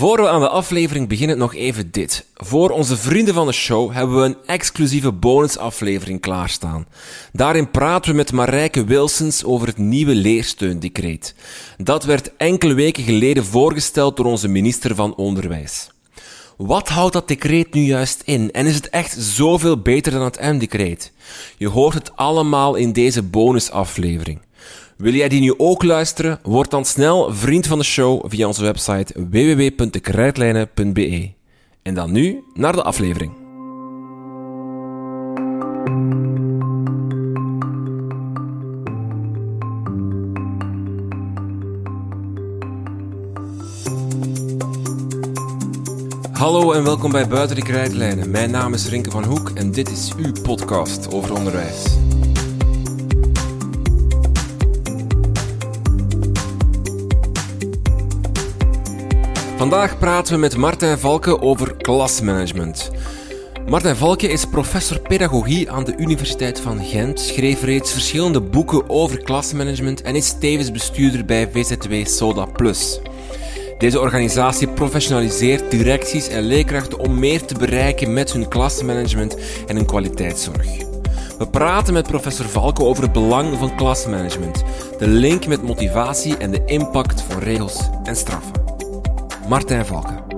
Voor we aan de aflevering beginnen, nog even dit. Voor onze vrienden van de show hebben we een exclusieve bonusaflevering klaarstaan. Daarin praten we met Marijke Wilsons over het nieuwe leersteundecreet. Dat werd enkele weken geleden voorgesteld door onze minister van Onderwijs. Wat houdt dat decreet nu juist in? En is het echt zoveel beter dan het M-decreet? Je hoort het allemaal in deze bonusaflevering. Wil jij die nu ook luisteren? Word dan snel vriend van de show via onze website www.dekrijtlijnen.be. En dan nu naar de aflevering. Hallo en welkom bij Buiten de Krijtlijnen. Mijn naam is Rinke van Hoek en dit is uw podcast over onderwijs. Vandaag praten we met Martijn Valken over klasmanagement. Martijn Valken is professor pedagogie aan de Universiteit van Gent, schreef reeds verschillende boeken over klasmanagement en is tevens bestuurder bij VZW Soda Plus. Deze organisatie professionaliseert directies en leerkrachten om meer te bereiken met hun klasmanagement en hun kwaliteitszorg. We praten met professor Valken over het belang van klasmanagement, de link met motivatie en de impact van regels en straffen. Martijn Valken.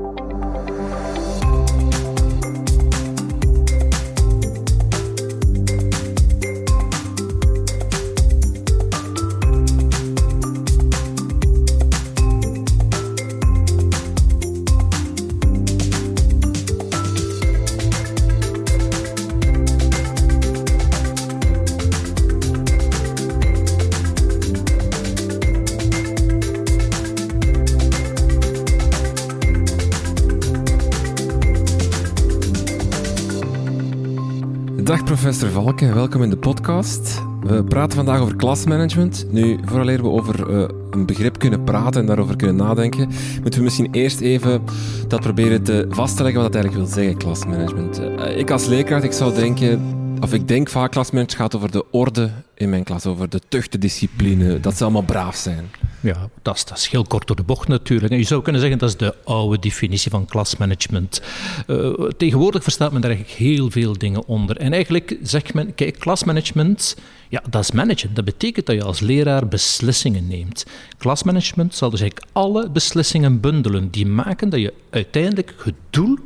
Dag professor Valken, welkom in de podcast. We praten vandaag over klasmanagement. Nu, vooraleer we over uh, een begrip kunnen praten en daarover kunnen nadenken, moeten we misschien eerst even dat proberen te vast te leggen wat dat eigenlijk wil zeggen, klasmanagement. Uh, ik als leerkracht, ik zou denken, of ik denk vaak klasmanagement gaat over de orde in mijn klas, over de tucht, de discipline, dat ze allemaal braaf zijn. Ja, dat is, dat heel kort door de bocht natuurlijk. Je zou kunnen zeggen dat is de oude definitie van klasmanagement. Uh, tegenwoordig verstaat men daar eigenlijk heel veel dingen onder. En eigenlijk zegt men, kijk, klasmanagement, ja, dat is managen. Dat betekent dat je als leraar beslissingen neemt. Klasmanagement zal dus eigenlijk alle beslissingen bundelen die maken dat je uiteindelijk het doel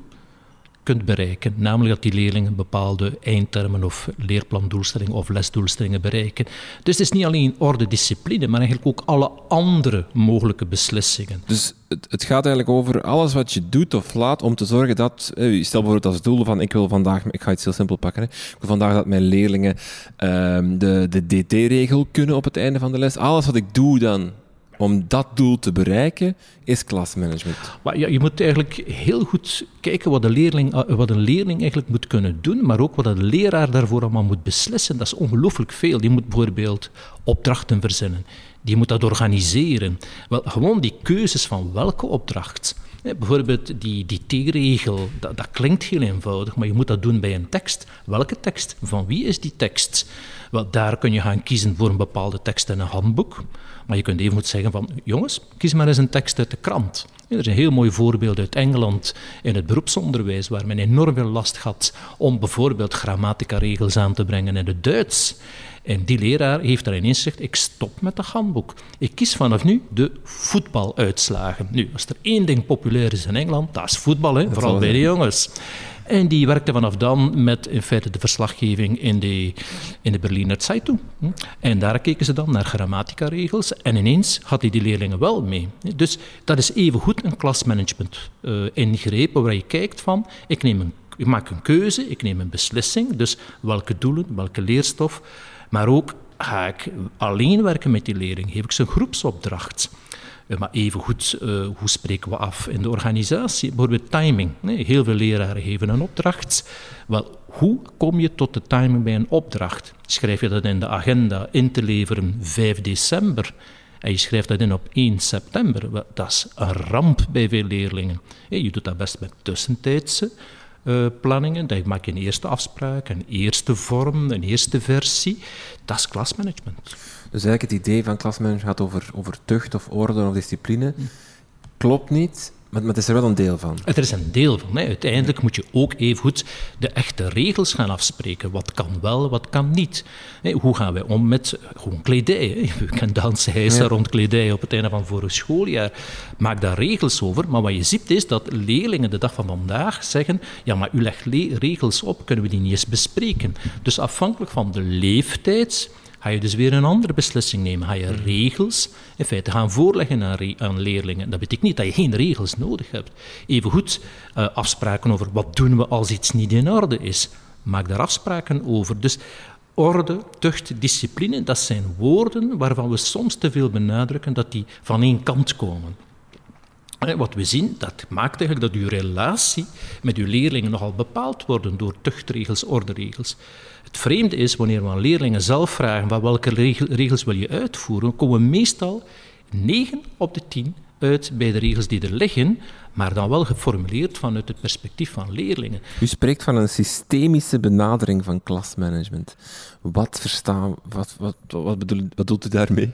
kunt bereiken. Namelijk dat die leerlingen bepaalde eindtermen of leerplandoelstellingen of lesdoelstellingen bereiken. Dus het is niet alleen orde discipline, maar eigenlijk ook alle andere mogelijke beslissingen. Dus het, het gaat eigenlijk over alles wat je doet of laat om te zorgen dat, stel bijvoorbeeld als doel van ik wil vandaag, ik ga het heel simpel pakken, hè, ik wil vandaag dat mijn leerlingen um, de, de DT-regel kunnen op het einde van de les. Alles wat ik doe dan om dat doel te bereiken, is klasmanagement. Maar ja, je moet eigenlijk heel goed kijken wat, leerling, eh, wat een leerling eigenlijk moet kunnen doen, maar ook wat de leraar daarvoor allemaal moet beslissen. Dat is ongelooflijk veel. Die moet bijvoorbeeld opdrachten verzinnen. Die moet dat organiseren. Wel, gewoon die keuzes van welke opdracht. Bijvoorbeeld die, die T-regel, dat, dat, klinkt heel eenvoudig, maar je moet dat doen bij een tekst. Welke tekst? Van wie is die tekst? Wel, daar kun je gaan kiezen voor een bepaalde tekst in een handboek. Maar je kunt even goed zeggen van, jongens, kies maar eens een tekst uit de krant. Er is een heel mooi voorbeeld uit Engeland in het beroepsonderwijs, waar men enorm veel last had om bijvoorbeeld grammatica-regels aan te brengen in het Duits. En die leraar heeft daar ineens gezegd, ik stop met dat handboek. Ik kies vanaf nu de voetbaluitslagen. Nu, als er één ding populair is in Engeland, dat is voetbal, hè, vooral bij de jongens. En die werkte vanaf dan met in feite de verslaggeving in de, in de Berliner Zeitung. En daar keken ze dan naar grammatica-regels. En ineens had hij die leerlingen wel mee. Dus dat is evengoed een klasmanagement uh, ingreep, waar je kijkt van, ik, neem een, ik maak een keuze, ik neem een beslissing. Dus welke doelen, welke leerstof. Maar ook ga ik alleen werken met die leerling, geef ik ze een groepsopdracht. Eh, maar even goed, uh, hoe spreken we af in de organisatie? Bijvoorbeeld timing. Heel veel leraren geven een opdracht. Wel, hoe kom je tot de timing bij een opdracht? Schrijf je dat in de agenda in te leveren 5 december en je schrijft dat in op 1 september? Dat is een ramp bij veel leerlingen. Je doet dat best met tussentijdse uh, planningen. Maak je een eerste afspraak, een eerste vorm, een eerste versie. Dat is klasmanagement. Dus eigenlijk het idee van klasmanagement gaat over, over tucht of orde of discipline. Klopt niet, Maar, het is er wel een deel van. Het is een deel van. Hè. Uiteindelijk moet je ook even goed de echte regels gaan afspreken. Wat kan wel, wat kan niet. Hoe gaan wij om met gewoon kledij? Hè. We kunnen dansen hijsen rond kledij op het einde van vorig schooljaar. Maak daar regels over. Maar wat je ziet is dat leerlingen de dag van vandaag zeggen... ja, maar u legt regels op, kunnen we die niet eens bespreken? Dus afhankelijk van de leeftijd ga je dus weer een andere beslissing nemen. Ga je regels in feite gaan voorleggen aan, aan leerlingen. Dat betekent niet dat je geen regels nodig hebt. Evengoed uh, afspraken over wat doen we als iets niet in orde is. Maak daar afspraken over. Dus orde, tucht, discipline, dat zijn woorden waarvan we soms te veel benadrukken dat die van één kant komen. Wat we zien, dat maakt eigenlijk dat uw relatie met uw leerlingen nogal bepaald wordt door tuchtregels, orderegels. Het vreemde is, wanneer we aan leerlingen zelf vragen van welke regels wil je uitvoeren, komen we meestal 9 op de 10 uit bij de regels die er liggen, maar dan wel geformuleerd vanuit het perspectief van leerlingen. U spreekt van een systemische benadering van klasmanagement. Wat verstaan, wat, wat, wat, bedoel, wat bedoelt u daarmee?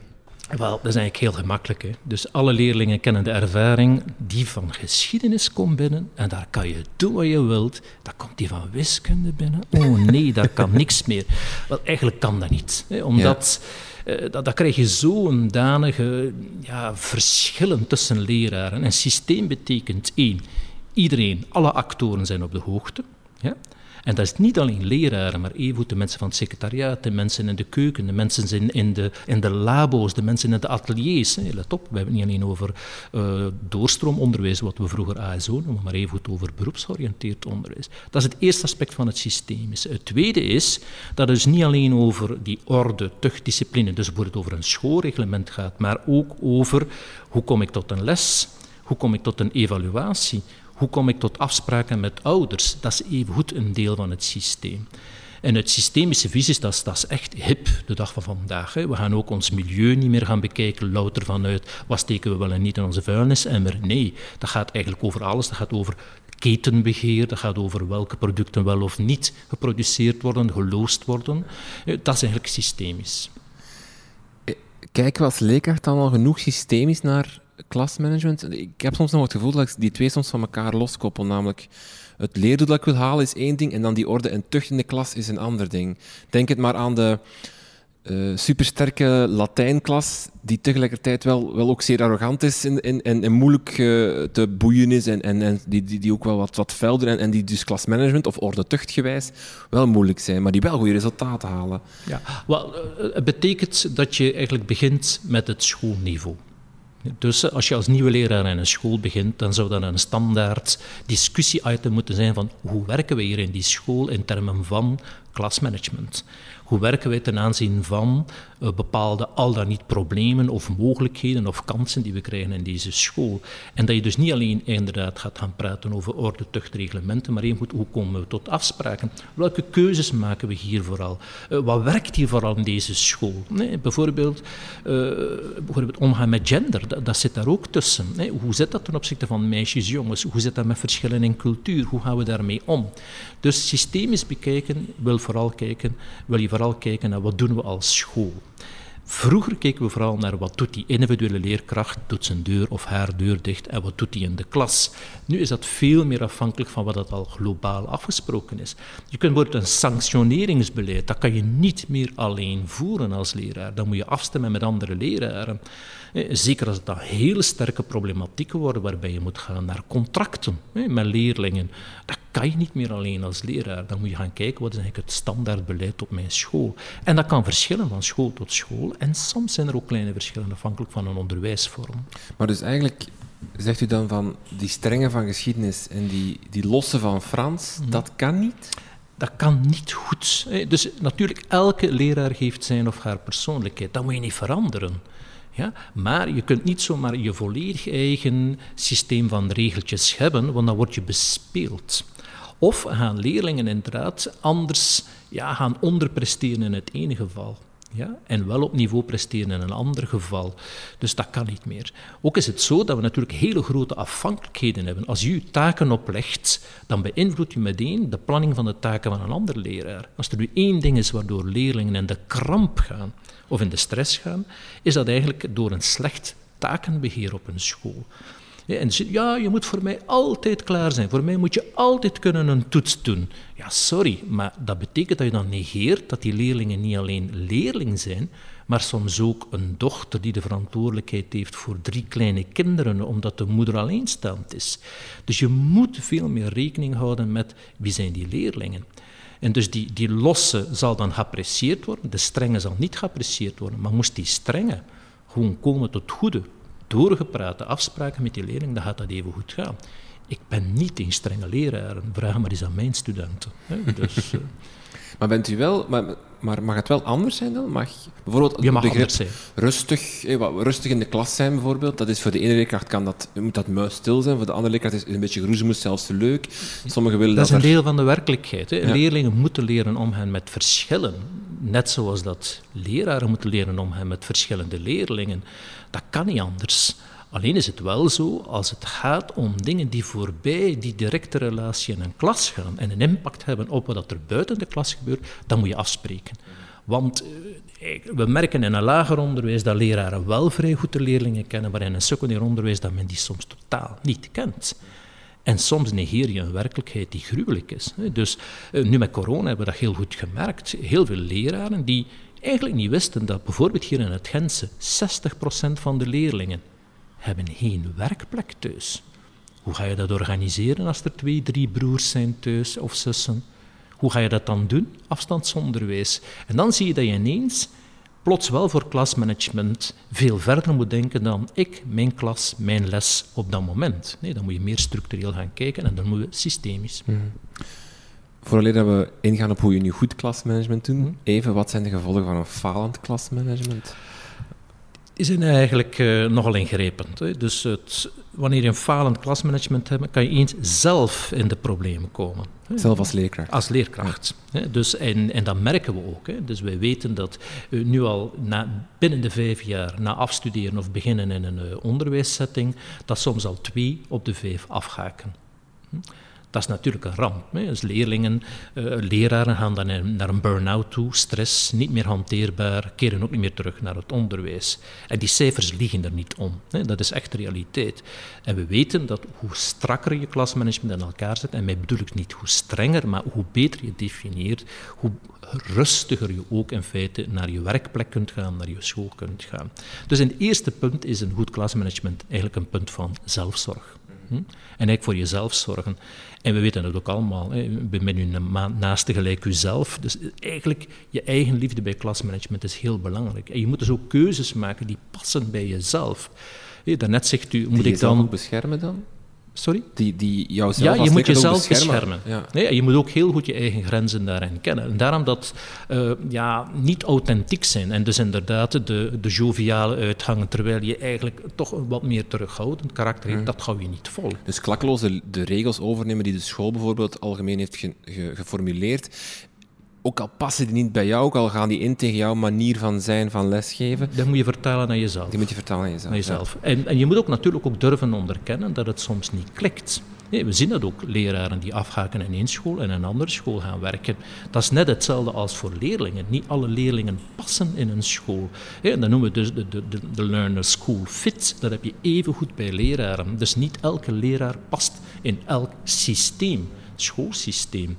Wel, dat is eigenlijk heel gemakkelijk. Hè? Dus alle leerlingen kennen de ervaring, die van geschiedenis komt binnen en daar kan je doen wat je wilt. Dan komt die van wiskunde binnen. Oh nee, daar kan niks meer. Wel, eigenlijk kan dat niet. Hè? Omdat... Uh, dat, dat, krijg je zo'n danige ja, verschillen tussen leraren. Een systeem betekent één, iedereen, alle actoren zijn op de hoogte. Ja? En dat is niet alleen leraren, maar evengoed de mensen van het secretariaat, de mensen in de keuken, de mensen in, in, de, in de labo's, de mensen in de ateliers. Let op, we hebben het niet alleen over uh, doorstroomonderwijs, wat we vroeger ASO noemen, maar evengoed over beroepsgeoriënteerd onderwijs. Dat is het eerste aspect van het systeem. Het tweede is dat het dus niet alleen over die orde, tucht, discipline, dus bijvoorbeeld over een schoolreglement gaat, maar ook over hoe kom ik tot een les, hoe kom ik tot een evaluatie, hoe kom ik tot afspraken met ouders? Dat is evengoed een deel van het systeem. En het systemische visie, dat is, dat is echt hip de dag van vandaag. Hè. We gaan ook ons milieu niet meer gaan bekijken, louter vanuit wat steken we wel en niet in onze vuilnisemmer. Nee, dat gaat eigenlijk over alles. Dat gaat over ketenbeheer, dat gaat over welke producten wel of niet geproduceerd worden, geloosd worden. Dat is eigenlijk systemisch. Eh, kijken we als dan al genoeg systemisch naar klasmanagement. Ik heb soms nog het gevoel dat ik die twee soms van elkaar loskoppel. Namelijk, het leerdoel dat ik wil halen is één ding en dan die orde en tucht in de klas is een ander ding. Denk het maar aan de uh, supersterke Latijnklas, die tegelijkertijd wel, wel ook zeer arrogant is en, en, moeilijk uh, te boeien is en, en, en die, die, die ook wel wat, wat felder en, en die dus klasmanagement of orde tuchtgewijs wel moeilijk zijn, maar die wel goede resultaten halen. Ja, wel, uh, het betekent dat je eigenlijk begint met het schoolniveau. Dus als je als nieuwe leraar in een school begint, dan zou dat een standaard discussie-item moeten zijn van hoe werken we hier in die school in termen van klasmanagement. Hoe werken wij ten aanzien van uh, bepaalde al dan niet problemen of mogelijkheden of kansen die we krijgen in deze school? En dat je dus niet alleen inderdaad gaat gaan praten over orde, tucht, reglementen, maar even hoe komen we tot afspraken? Welke keuzes maken we hier vooral? Uh, wat werkt hier vooral in deze school? Bijvoorbeeld, uh, bijvoorbeeld omgaan met gender, dat, zit daar ook tussen. Hoe zit dat ten opzichte van meisjes, jongens? Hoe zit dat met verschillen in cultuur? Hoe gaan we daarmee om? Dus systemisch bekijken wil vooral kijken, wil je vooral kijken naar wat doen we als school. Vroeger keken we vooral naar wat doet die individuele leerkracht, doet zijn deur of haar deur dicht en wat doet hij in de klas. Nu is dat veel meer afhankelijk van wat dat al globaal afgesproken is. Je kunt bijvoorbeeld een sanctioneringsbeleid, dat kan je niet meer alleen voeren als leraar. Dan moet je afstemmen met andere leraren. Eh, zeker als het dan hele sterke problematieken worden waarbij je moet gaan naar contracten met leerlingen. Dat kan je niet meer alleen als leraar. Dan moet je gaan kijken wat is eigenlijk het standaardbeleid op mijn school. En dat kan verschillen van school tot school. En soms zijn er ook kleine verschillen afhankelijk van een onderwijsvorm. Maar dus eigenlijk zegt u dan van die strenge van geschiedenis en die, die losse van Frans, mhm. dat kan niet? Dat kan niet goed. Dus natuurlijk, elke leraar geeft zijn of haar persoonlijkheid. Dat moet je niet veranderen. Ja? Maar je kunt niet zomaar je volledig eigen systeem van regeltjes hebben, want dan word je bespeeld. Of gaan leerlingen inderdaad anders ja, gaan onderpresteren in het ene geval. Ja, en wel op niveau presteren in een ander geval. Dus dat kan niet meer. Ook is het zo dat we natuurlijk hele grote afhankelijkheden hebben. Als u taken oplegt, dan beïnvloedt u meteen de planning van de taken van een ander leraar. Als er nu één ding is waardoor leerlingen in de kramp gaan of in de stress gaan, is dat eigenlijk door een slecht takenbeheer op een school. En ja, je moet voor mij altijd klaar zijn. Voor mij moet je altijd kunnen een toets doen. Ja, sorry, maar dat betekent dat je dan negeert dat die leerlingen niet alleen leerling zijn, maar soms ook een dochter die de verantwoordelijkheid heeft voor drie kleine kinderen, omdat de moeder alleenstaand is. Dus je moet veel meer rekening houden met wie zijn die leerlingen. En dus die, die losse zal dan geapprecieerd worden, de strenge zal niet geapprecieerd worden, maar moest die strenge gewoon komen tot goede, doorgeprate afspraken met die leerling, dan gaat dat even goed gaan. Ik ben niet een strenge leraar, vraag maar eens aan mijn studenten. Dus, uh... maar bent u wel, maar, maar mag het wel anders zijn dan? Mag bijvoorbeeld je mag zijn. Rustig, eh, wat, rustig in de klas zijn bijvoorbeeld, dat is voor de ene leerkracht kan dat, moet dat muisstil zijn, voor de andere leerkracht is het een beetje groezemoes zelfs te leuk. Sommigen willen dat, dat is een deel van de werkelijkheid. Hè. Leerlingen moeten leren omgaan met verschillen. Net zoals dat leraren moeten leren omgaan met verschillende leerlingen. Dat kan niet anders. Alleen is het wel zo, als het gaat om dingen die voorbij die directe relatie in een klas gaan en een impact hebben op wat er buiten de klas gebeurt, dan moet je afspreken. Want eh, we merken in een lager onderwijs dat leraren wel vrij goed de leerlingen kennen, maar in een secundair onderwijs dat men die soms totaal niet kent. En soms negeer je een werkelijkheid die gruwelijk is. Dus eh, nu met corona hebben we dat heel goed gemerkt. Heel veel leraren die eigenlijk niet wisten dat bijvoorbeeld hier in het Gentse 60% van de leerlingen hebben geen werkplek thuis. Hoe ga je dat organiseren als er twee, drie broers zijn thuis of zussen? Hoe ga je dat dan doen? Afstandsonderwijs. En dan zie je dat je ineens plots wel voor klasmanagement veel verder moet denken dan ik, mijn klas, mijn les op dat moment. Nee, dan moet je meer structureel gaan kijken en dan moet je systemisch. Mm. Voordat we ingaan op hoe je nu goed klasmanagement doet, mhm. even wat zijn de gevolgen van een falend klasmanagement? Die zijn eigenlijk uh, nogal ingrijpend. Hè. Dus het, wanneer je een falend klasmanagement hebt, kan je eens zelf in de problemen komen. Zelf als leerkracht? Als leerkracht. Dus, en, en dat merken we ook. Hè. Dus wij weten dat uh, nu al na, binnen de vijf jaar na afstuderen of beginnen in een uh, onderwijssetting, dat soms al twee op de vijf afhaken. Hm. Dat is natuurlijk een ramp. Hè. Dus leerlingen, uh, leraren gaan dan naar een burn-out toe, stress, niet meer hanteerbaar, keren ook niet meer terug naar het onderwijs. En die cijfers liegen er niet om. Hè. Dat is echt realiteit. En we weten dat hoe strakker je klasmanagement in elkaar zet, en mij bedoel ik niet hoe strenger, maar hoe beter je definieert, hoe rustiger je ook in feite naar je werkplek kunt gaan, naar je school kunt gaan. Dus het eerste punt is een goed klasmanagement eigenlijk een punt van zelfzorg. Hm? En eigenlijk voor jezelf zorgen. En we weten dat ook allemaal. Hè. Met je naaste gelijk jezelf. Dus eigenlijk, je eigen liefde bij klasmanagement is heel belangrijk. En je moet dus ook keuzes maken die passen bij jezelf. Daarnet zegt u, moet ik dan... ook beschermen dan? Sorry? Die, die jouzelf ja, je moet jezelf beschermen. Ja. Nee, je moet ook heel goed je eigen grenzen daarin kennen. En daarom dat uh, ja, niet authentiek zijn. En dus inderdaad de, de joviale uitgangen, terwijl je eigenlijk toch een wat meer terughoudend karakter heeft, dat hou je niet vol. Dus klakkeloos de, de, regels overnemen die de school bijvoorbeeld algemeen heeft ge, ge, geformuleerd ook al passen die niet bij jou, ook al gaan die in tegen jouw manier van zijn, van lesgeven. Dat moet je vertalen naar jezelf. Die moet je vertalen naar jezelf. Naar jezelf. En, en, je moet ook natuurlijk ook durven onderkennen dat het soms niet klikt. Nee, we zien dat ook, leraren die afhaken in één school en in een andere school gaan werken. Dat is net hetzelfde als voor leerlingen. Niet alle leerlingen passen in een school. En dat noemen we dus de, de, de, de learner school fit. Dat heb je even goed bij leraren. Dus niet elke leraar past in elk systeem, schoolsysteem.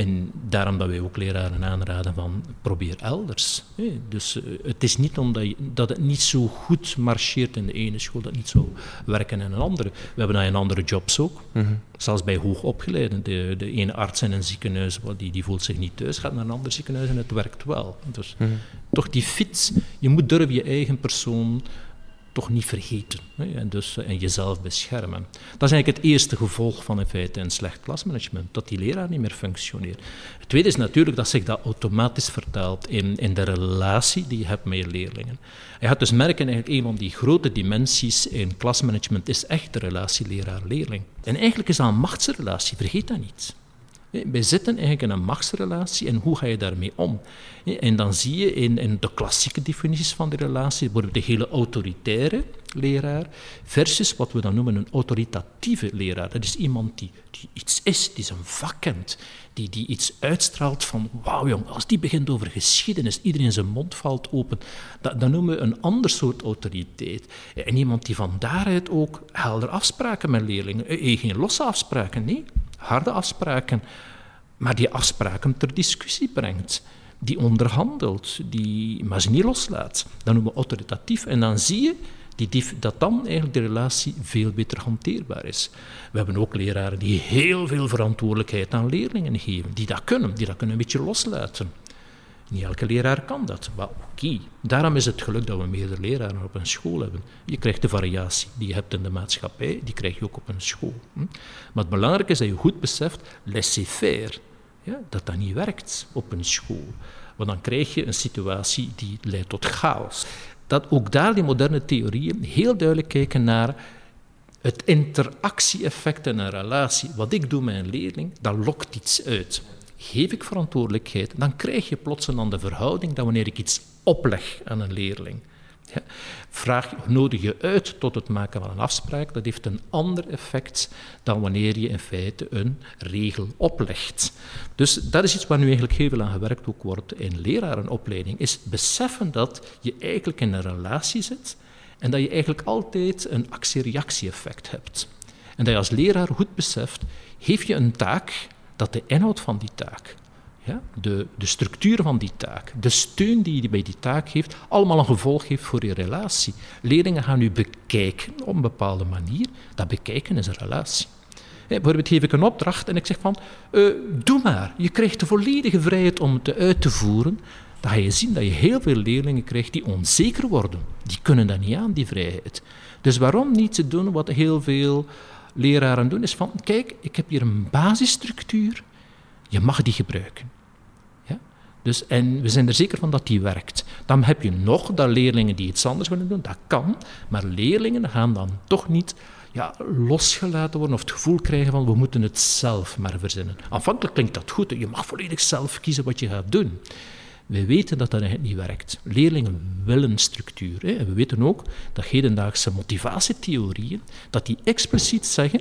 En daarom dat wij ook leraren aanraden van probeer elders. Dus eh, het is niet omdat je, dat het niet zo goed marcheert in de ene school, dat het niet zo werken in een andere. We hebben dat in andere jobs ook. Mm Zelfs bij hoogopgeleiden. De, de ene arts in een ziekenhuis die, die voelt zich niet thuis, gaat naar een ander ziekenhuis en het werkt wel. Dus mhm. toch die fiets, je moet durven je eigen persoon toch niet vergeten en, dus, eh, en jezelf beschermen. Dat is eigenlijk het eerste gevolg van in feite een slecht klasmanagement, dat die leraar niet meer functioneert. Het tweede is natuurlijk dat zich dat automatisch vertaalt in, in de relatie die je hebt met je leerlingen. Je gaat dus merken, eigenlijk een van die grote dimensies in klasmanagement is echt de relatie leraar-leerling. En eigenlijk is dat een machtsrelatie, vergeet dat niet. Wij zitten eigenlijk in een machtsrelatie en hoe ga je daarmee om? En dan zie je in, in de klassieke definities van die relatie, bijvoorbeeld de hele autoritaire, leraar, versus wat we dan noemen een autoritatieve leraar. Dat is iemand die, die iets is, die zijn vak kent, die, die iets uitstraalt van wauw jong, als die begint over geschiedenis, iedereen zijn mond valt open, dat, dan noemen we een ander soort autoriteit. En iemand die van daaruit ook helder afspraken met leerlingen, eh, geen losse afspraken, nee, harde afspraken, maar die afspraken ter discussie brengt die onderhandelt, die, maar ze niet loslaat. Dan noemen we autoritatief. En dan zie je die, dat dan eigenlijk de relatie veel beter hanteerbaar is. We hebben ook leraren die heel veel verantwoordelijkheid aan leerlingen geven, die dat kunnen, die dat kunnen een beetje loslaten. Niet elke leraar kan dat, maar oké. Daarom is het geluk dat we meerdere leraren op een school hebben. Je krijgt de variatie die je hebt in de maatschappij, die krijg je ook op een school. Hm? Maar het belangrijke is dat je goed beseft, laissez-faire, ja, dat dat niet werkt op een school. Want dan krijg je een situatie die leidt tot chaos. Dat ook daar die moderne theorieën heel duidelijk kijken naar het interactie-effect in een relatie. Wat ik doe met een leerling, dat lokt iets uit. Geef ik verantwoordelijkheid, dan krijg je plots een andere verhouding dan wanneer ik iets opleg aan een leerling. Vraag, nodig je uit tot het maken van een afspraak, dat heeft een ander effect dan wanneer je in feite een regel oplegt. Dus dat is iets waar nu eigenlijk heel veel aan gewerkt ook wordt in lerarenopleiding, is beseffen dat je eigenlijk in een relatie zit en dat je eigenlijk altijd een actie-reactie-effect hebt. En dat je als leraar goed beseft, geef je een taak, dat de inhoud van die taak ja, de, de structuur van die taak, de steun die je bij die taak geeft, allemaal een gevolg heeft voor je relatie. Leerlingen gaan nu bekijken op een bepaalde manier. Dat bekijken is een relatie. bijvoorbeeld geef ik een opdracht en ik zeg van, uh, doe maar. Je krijgt de volledige vrijheid om het uit te voeren. Dan ga je zien dat je heel veel leerlingen krijgt die onzeker worden. Die kunnen dat niet aan, die vrijheid. Dus waarom niet te doen wat heel veel leraren doen, is van, kijk, ik heb hier een basisstructuur je mag die gebruiken. Ja? Dus, en we zijn er zeker van dat die werkt. Dan heb je nog dat leerlingen die iets anders willen doen, dat kan, maar leerlingen gaan dan toch niet ja, losgelaten worden of het gevoel krijgen van we moeten het zelf maar verzinnen. Aanvankelijk klinkt dat goed, je mag volledig zelf kiezen wat je gaat doen. We weten dat dat eigenlijk niet werkt. Leerlingen willen structuur. Hè. En we weten ook dat hedendaagse motivatietheorieën, dat die expliciet zeggen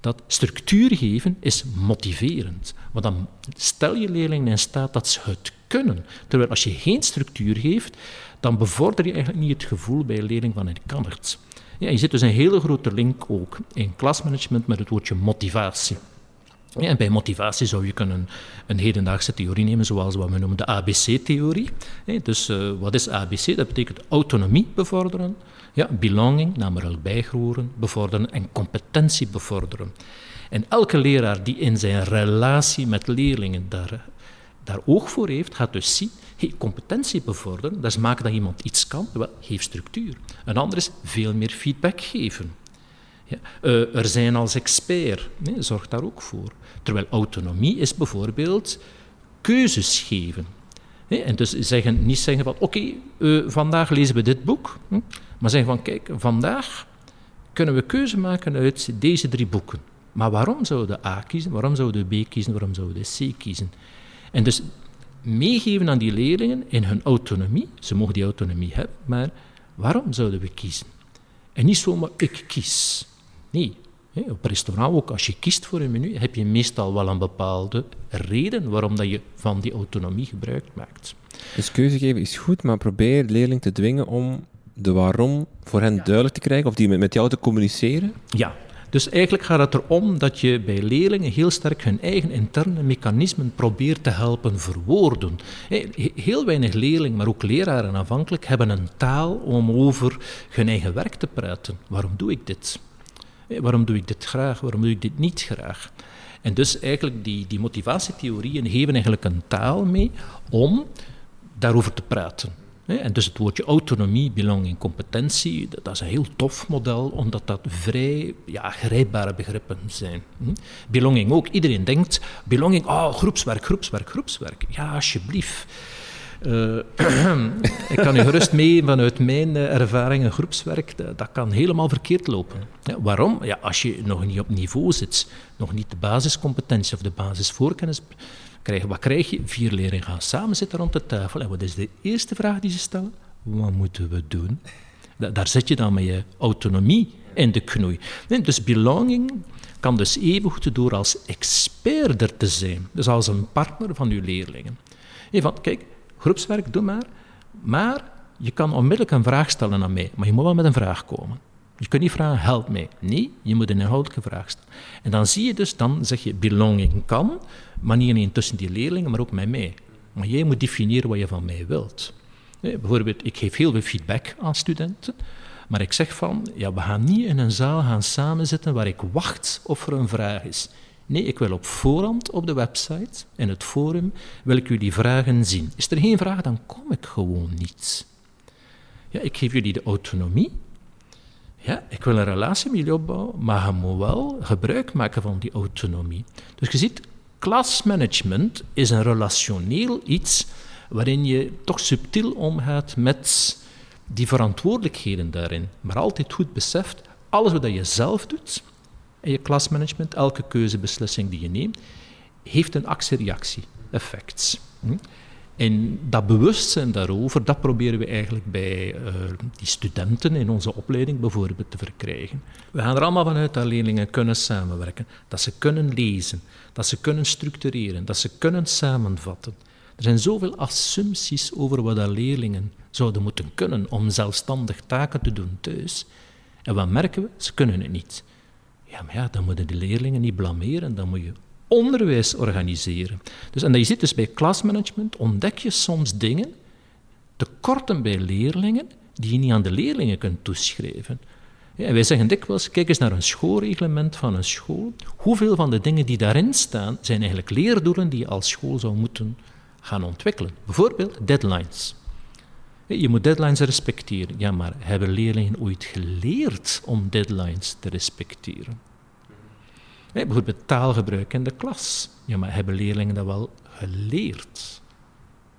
dat structuur geven is motiverend. Want dan stel je leerlingen in staat dat ze het kunnen. Terwijl als je geen structuur geeft, dan bevorder je eigenlijk niet het gevoel bij een leerling van ik kan het. Ja, je zit dus een hele grote link ook in klasmanagement met het woordje motivatie. Ja, en bij motivatie zou je kunnen een hedendaagse theorie nemen, zoals wat we noemen de ABC-theorie. Dus uh, wat is ABC? Dat betekent autonomie bevorderen, ja, belonging, namelijk bijgroeren, bevorderen en competentie bevorderen. En elke leraar die in zijn relatie met leerlingen daar, daar oog voor heeft, gaat dus zien, hey, competentie bevorderen, dat is maken dat iemand iets kan, wel, geef structuur. Een ander is veel meer feedback geven. Uh, er zijn als expert, nee, zorg daar ook voor. Terwijl autonomie is bijvoorbeeld keuzes geven. En dus zeggen, niet zeggen van, oké, uh, vandaag lezen we dit boek, hm? maar zeggen van, kijk, vandaag kunnen we keuze maken uit deze drie boeken. Maar waarom zouden A kiezen, waarom zouden B kiezen, waarom zouden C kiezen? En dus meegeven aan die leerlingen in hun autonomie, ze mogen die autonomie hebben, maar waarom zouden we kiezen? En niet zomaar, ik kies. Nee, op restaurant ook, als je kiest voor een menu, heb je meestal wel een bepaalde reden waarom dat je van die autonomie gebruik maakt. Dus keuze geven is goed, maar probeer de leerling te dwingen om de waarom voor hen duidelijk te krijgen, of die met jou te communiceren? Ja, dus eigenlijk gaat het erom dat je bij leerlingen heel sterk hun eigen interne mechanismen probeert te helpen verwoorden. Heel weinig leerlingen, maar ook leraren aanvankelijk, hebben een taal om over hun eigen werk te praten. Waarom doe ik dit? Waarom doe ik dit graag? Waarom doe ik dit niet graag? En dus eigenlijk die, die motivatietheorieën geven eigenlijk een taal mee om daarover te praten. En dus het woordje autonomie, belonging, competentie, dat is een heel tof model, omdat dat vrij ja, grijpbare begrippen zijn. Hm? Belonging ook. Iedereen denkt, belonging, oh, groepswerk, groepswerk, groepswerk. Ja, alsjeblieft. Uh, ik kan u gerust mee vanuit mijn uh, ervaringen groepswerk, dat, dat, kan helemaal verkeerd lopen. Ja, waarom? Ja, als je nog niet op niveau zit, nog niet de basiscompetentie of de basisvoorkennis krijgen, wat krijg je? Vier leerlingen gaan samen zitten rond de tafel en wat is de eerste vraag die ze stellen? Wat moeten we doen? daar zet je dan met je autonomie in de knoei. dus belonging kan dus evengoed door als expert er te zijn. Dus als een partner van uw leerlingen. Hey, van, kijk, groepswerk, doe maar. Maar je kan onmiddellijk een vraag stellen aan mij. Maar je moet wel met een vraag komen. Je kunt niet vragen, help mij. Nee, je moet een inhoudelijke vraag stellen. En dan zie je dus, dan zeg je, belonging kan, maar niet alleen tussen die leerlingen, maar ook met mij. Maar jij moet definiëren wat je van mij wilt. Bijvoorbeeld, ik geef heel veel feedback aan studenten, maar ik zeg van, ja, we gaan niet in een zaal gaan samenzitten waar ik wacht of er een vraag is. Nee, ik wil op voorhand op de website, in het forum, wil ik jullie vragen zien. Is er geen vraag, dan kom ik gewoon niet. Ja, ik geef jullie de autonomie. Ja, ik wil een relatie met jullie opbouwen, maar je moet wel gebruik maken van die autonomie. Dus je ziet, klasmanagement is een relationeel iets waarin je toch subtiel omgaat met die verantwoordelijkheden daarin. Maar altijd goed beseft, alles wat je zelf doet in je klasmanagement, elke keuzebeslissing die je neemt, heeft een actie-reactie, effects. Hm? En dat bewustzijn daarover, dat proberen we eigenlijk bij uh, die studenten in onze opleiding bijvoorbeeld te verkrijgen. We gaan er allemaal vanuit dat leerlingen kunnen samenwerken, dat ze kunnen lezen, dat ze kunnen structureren, dat ze kunnen samenvatten. Er zijn zoveel assumpties over wat dat leerlingen zouden moeten kunnen om zelfstandig taken te doen thuis. En wat merken we? Ze kunnen het niet. Ja, maar ja, dan moeten de leerlingen niet blameren, dan moet je onderwijs organiseren. Dus, en je ziet dus bij klasmanagement, ontdek je soms dingen, tekorten bij leerlingen, die je niet aan de leerlingen kunt toeschrijven. Ja, wij zeggen dikwijls, kijk eens naar een schoolreglement van een school. Hoeveel van de dingen die daarin staan, zijn eigenlijk leerdoelen die je als school zou moeten gaan ontwikkelen. Bijvoorbeeld deadlines. Je moet deadlines respecteren. Ja, maar hebben leerlingen ooit geleerd om deadlines te respecteren? bijvoorbeeld taalgebruik in de klas. Ja, maar hebben leerlingen dat wel geleerd?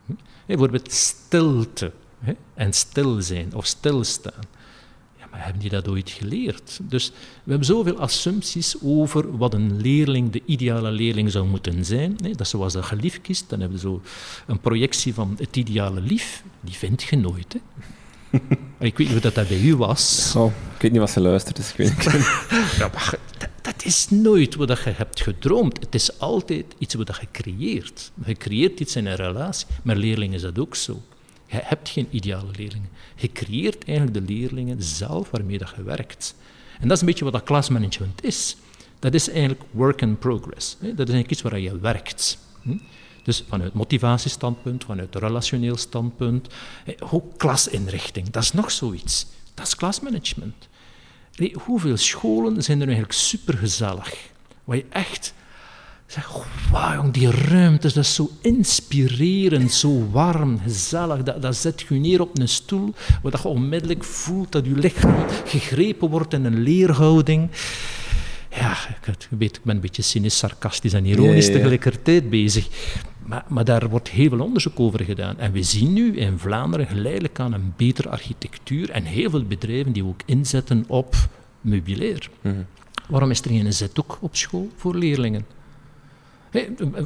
Hm? bijvoorbeeld stilte en stil zijn of stilstaan. Maar hebben die dat ooit geleerd? Dus we hebben zoveel assumpties over wat een leerling, de ideale leerling zou moeten zijn. dat zoals dat geliefd kiest. Dan hebben we zo een projectie van het ideale lief. Die vind je nooit. Hè? ik weet niet hoe dat, dat bij u was. Oh, ik weet niet wat ze luistert, dus ik weet niet. ja, dat is nooit wat je hebt gedroomd. Het is altijd iets wat je creëert. Je creëert iets in een relatie. Met leerlingen is dat ook zo. Je hebt geen ideale leerlingen. Je creëert eigenlijk de leerlingen zelf waarmee dat je werkt. En dat is een beetje wat dat klasmanagement is. Dat is eigenlijk work in progress. Dat is eigenlijk iets waar je werkt. Hm? Dus vanuit motivatiestandpunt, vanuit relationeel standpunt, ook klasinrichting, dat is nog zoiets. Dat is klasmanagement. Hoeveel scholen zijn er eigenlijk supergezellig? Waar je echt zegt, wauw jong, die ruimte, dat is zo inspirerend, zo warm, gezellig. Dat, dat zet je neer op een stoel, waar je onmiddellijk voelt dat je lichaam gegrepen wordt in een leerhouding. Ja, ik, weet, ik ben een beetje cynisch, sarcastisch en ironisch tegelijkertijd bezig. Maar, maar, daar wordt heel veel onderzoek over gedaan. En we zien nu in Vlaanderen geleidelijk aan een betere architectuur en heel veel bedrijven die ook inzetten op meubilair. Mhm. Waarom is er geen zethoek op school voor leerlingen?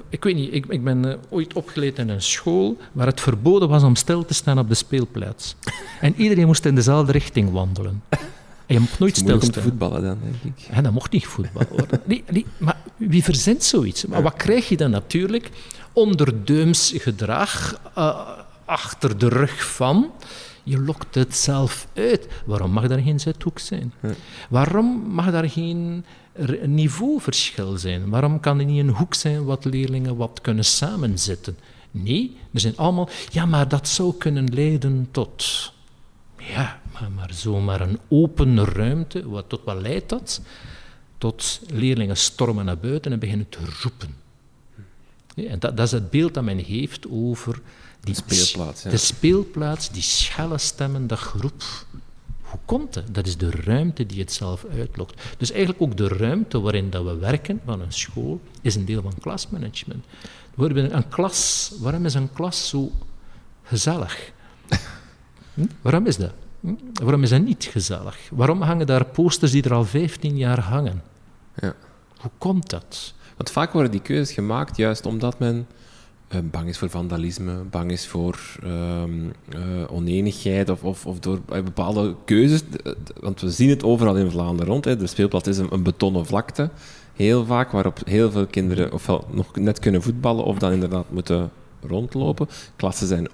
Ik weet niet, ik, ik ben uh, ooit opgeleid in een school waar het verboden was om stil te staan op de speelplaats. en iedereen moest in dezelfde richting wandelen. En je mocht nooit stilstaan. voetballen dan, denk ik. Ja, dat mocht niet voetballen worden. Nee, nee, maar wie verzint zoiets? Maar wat krijg je dan natuurlijk? onderdeums gedrag uh, achter de rug van. Je lokt het zelf uit. Waarom mag daar geen zethoek zijn? Waarom mag daar geen niveauverschil zijn? Waarom kan er niet een hoek zijn wat leerlingen wat kunnen samenzitten? Nee, er zijn allemaal... Ja, maar dat zou kunnen leiden tot... Ja, maar, maar zomaar een open ruimte. Wat, tot wat leidt dat? Tot leerlingen stormen naar buiten en beginnen te roepen. En dat, dat, is het beeld dat men heeft over die de speelplaats. De speelplaats, die schelle stemmen, dat groep. Hoe komt dat? Dat is de ruimte die het zelf uitlokt. Dus eigenlijk ook de ruimte waarin dat we werken van een school is een deel van klasmanagement. Een klas, waarom is een klas zo gezellig? Hm? Waarom is dat? Hm? Waarom is dat niet gezellig? Waarom hangen daar posters die er al 15 jaar hangen? Ja. Hoe komt dat? Want vaak worden die keuzes gemaakt juist omdat men bang is voor vandalisme, bang is voor um, oneenigheid of, of, of door bepaalde keuzes. Want we zien het overal in Vlaanderen rond. Hè. De speelplaats is een, een betonnen vlakte, heel vaak, waarop heel veel kinderen ofwel nog net kunnen voetballen of dan inderdaad moeten rondlopen. Klassen zijn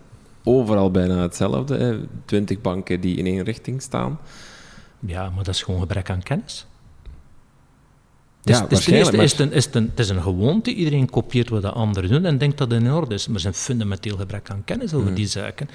overal bijna hetzelfde. Hè. Twintig banken die in één richting staan. Ja, maar dat is gewoon gebrek aan kennis. Ja, dus, dus is, een, is een, het is een gewoonte. Iedereen kopieert wat de anderen doen en denkt dat het in orde is. Maar er is een fundamenteel gebrek aan kennis over mhm. die zaken.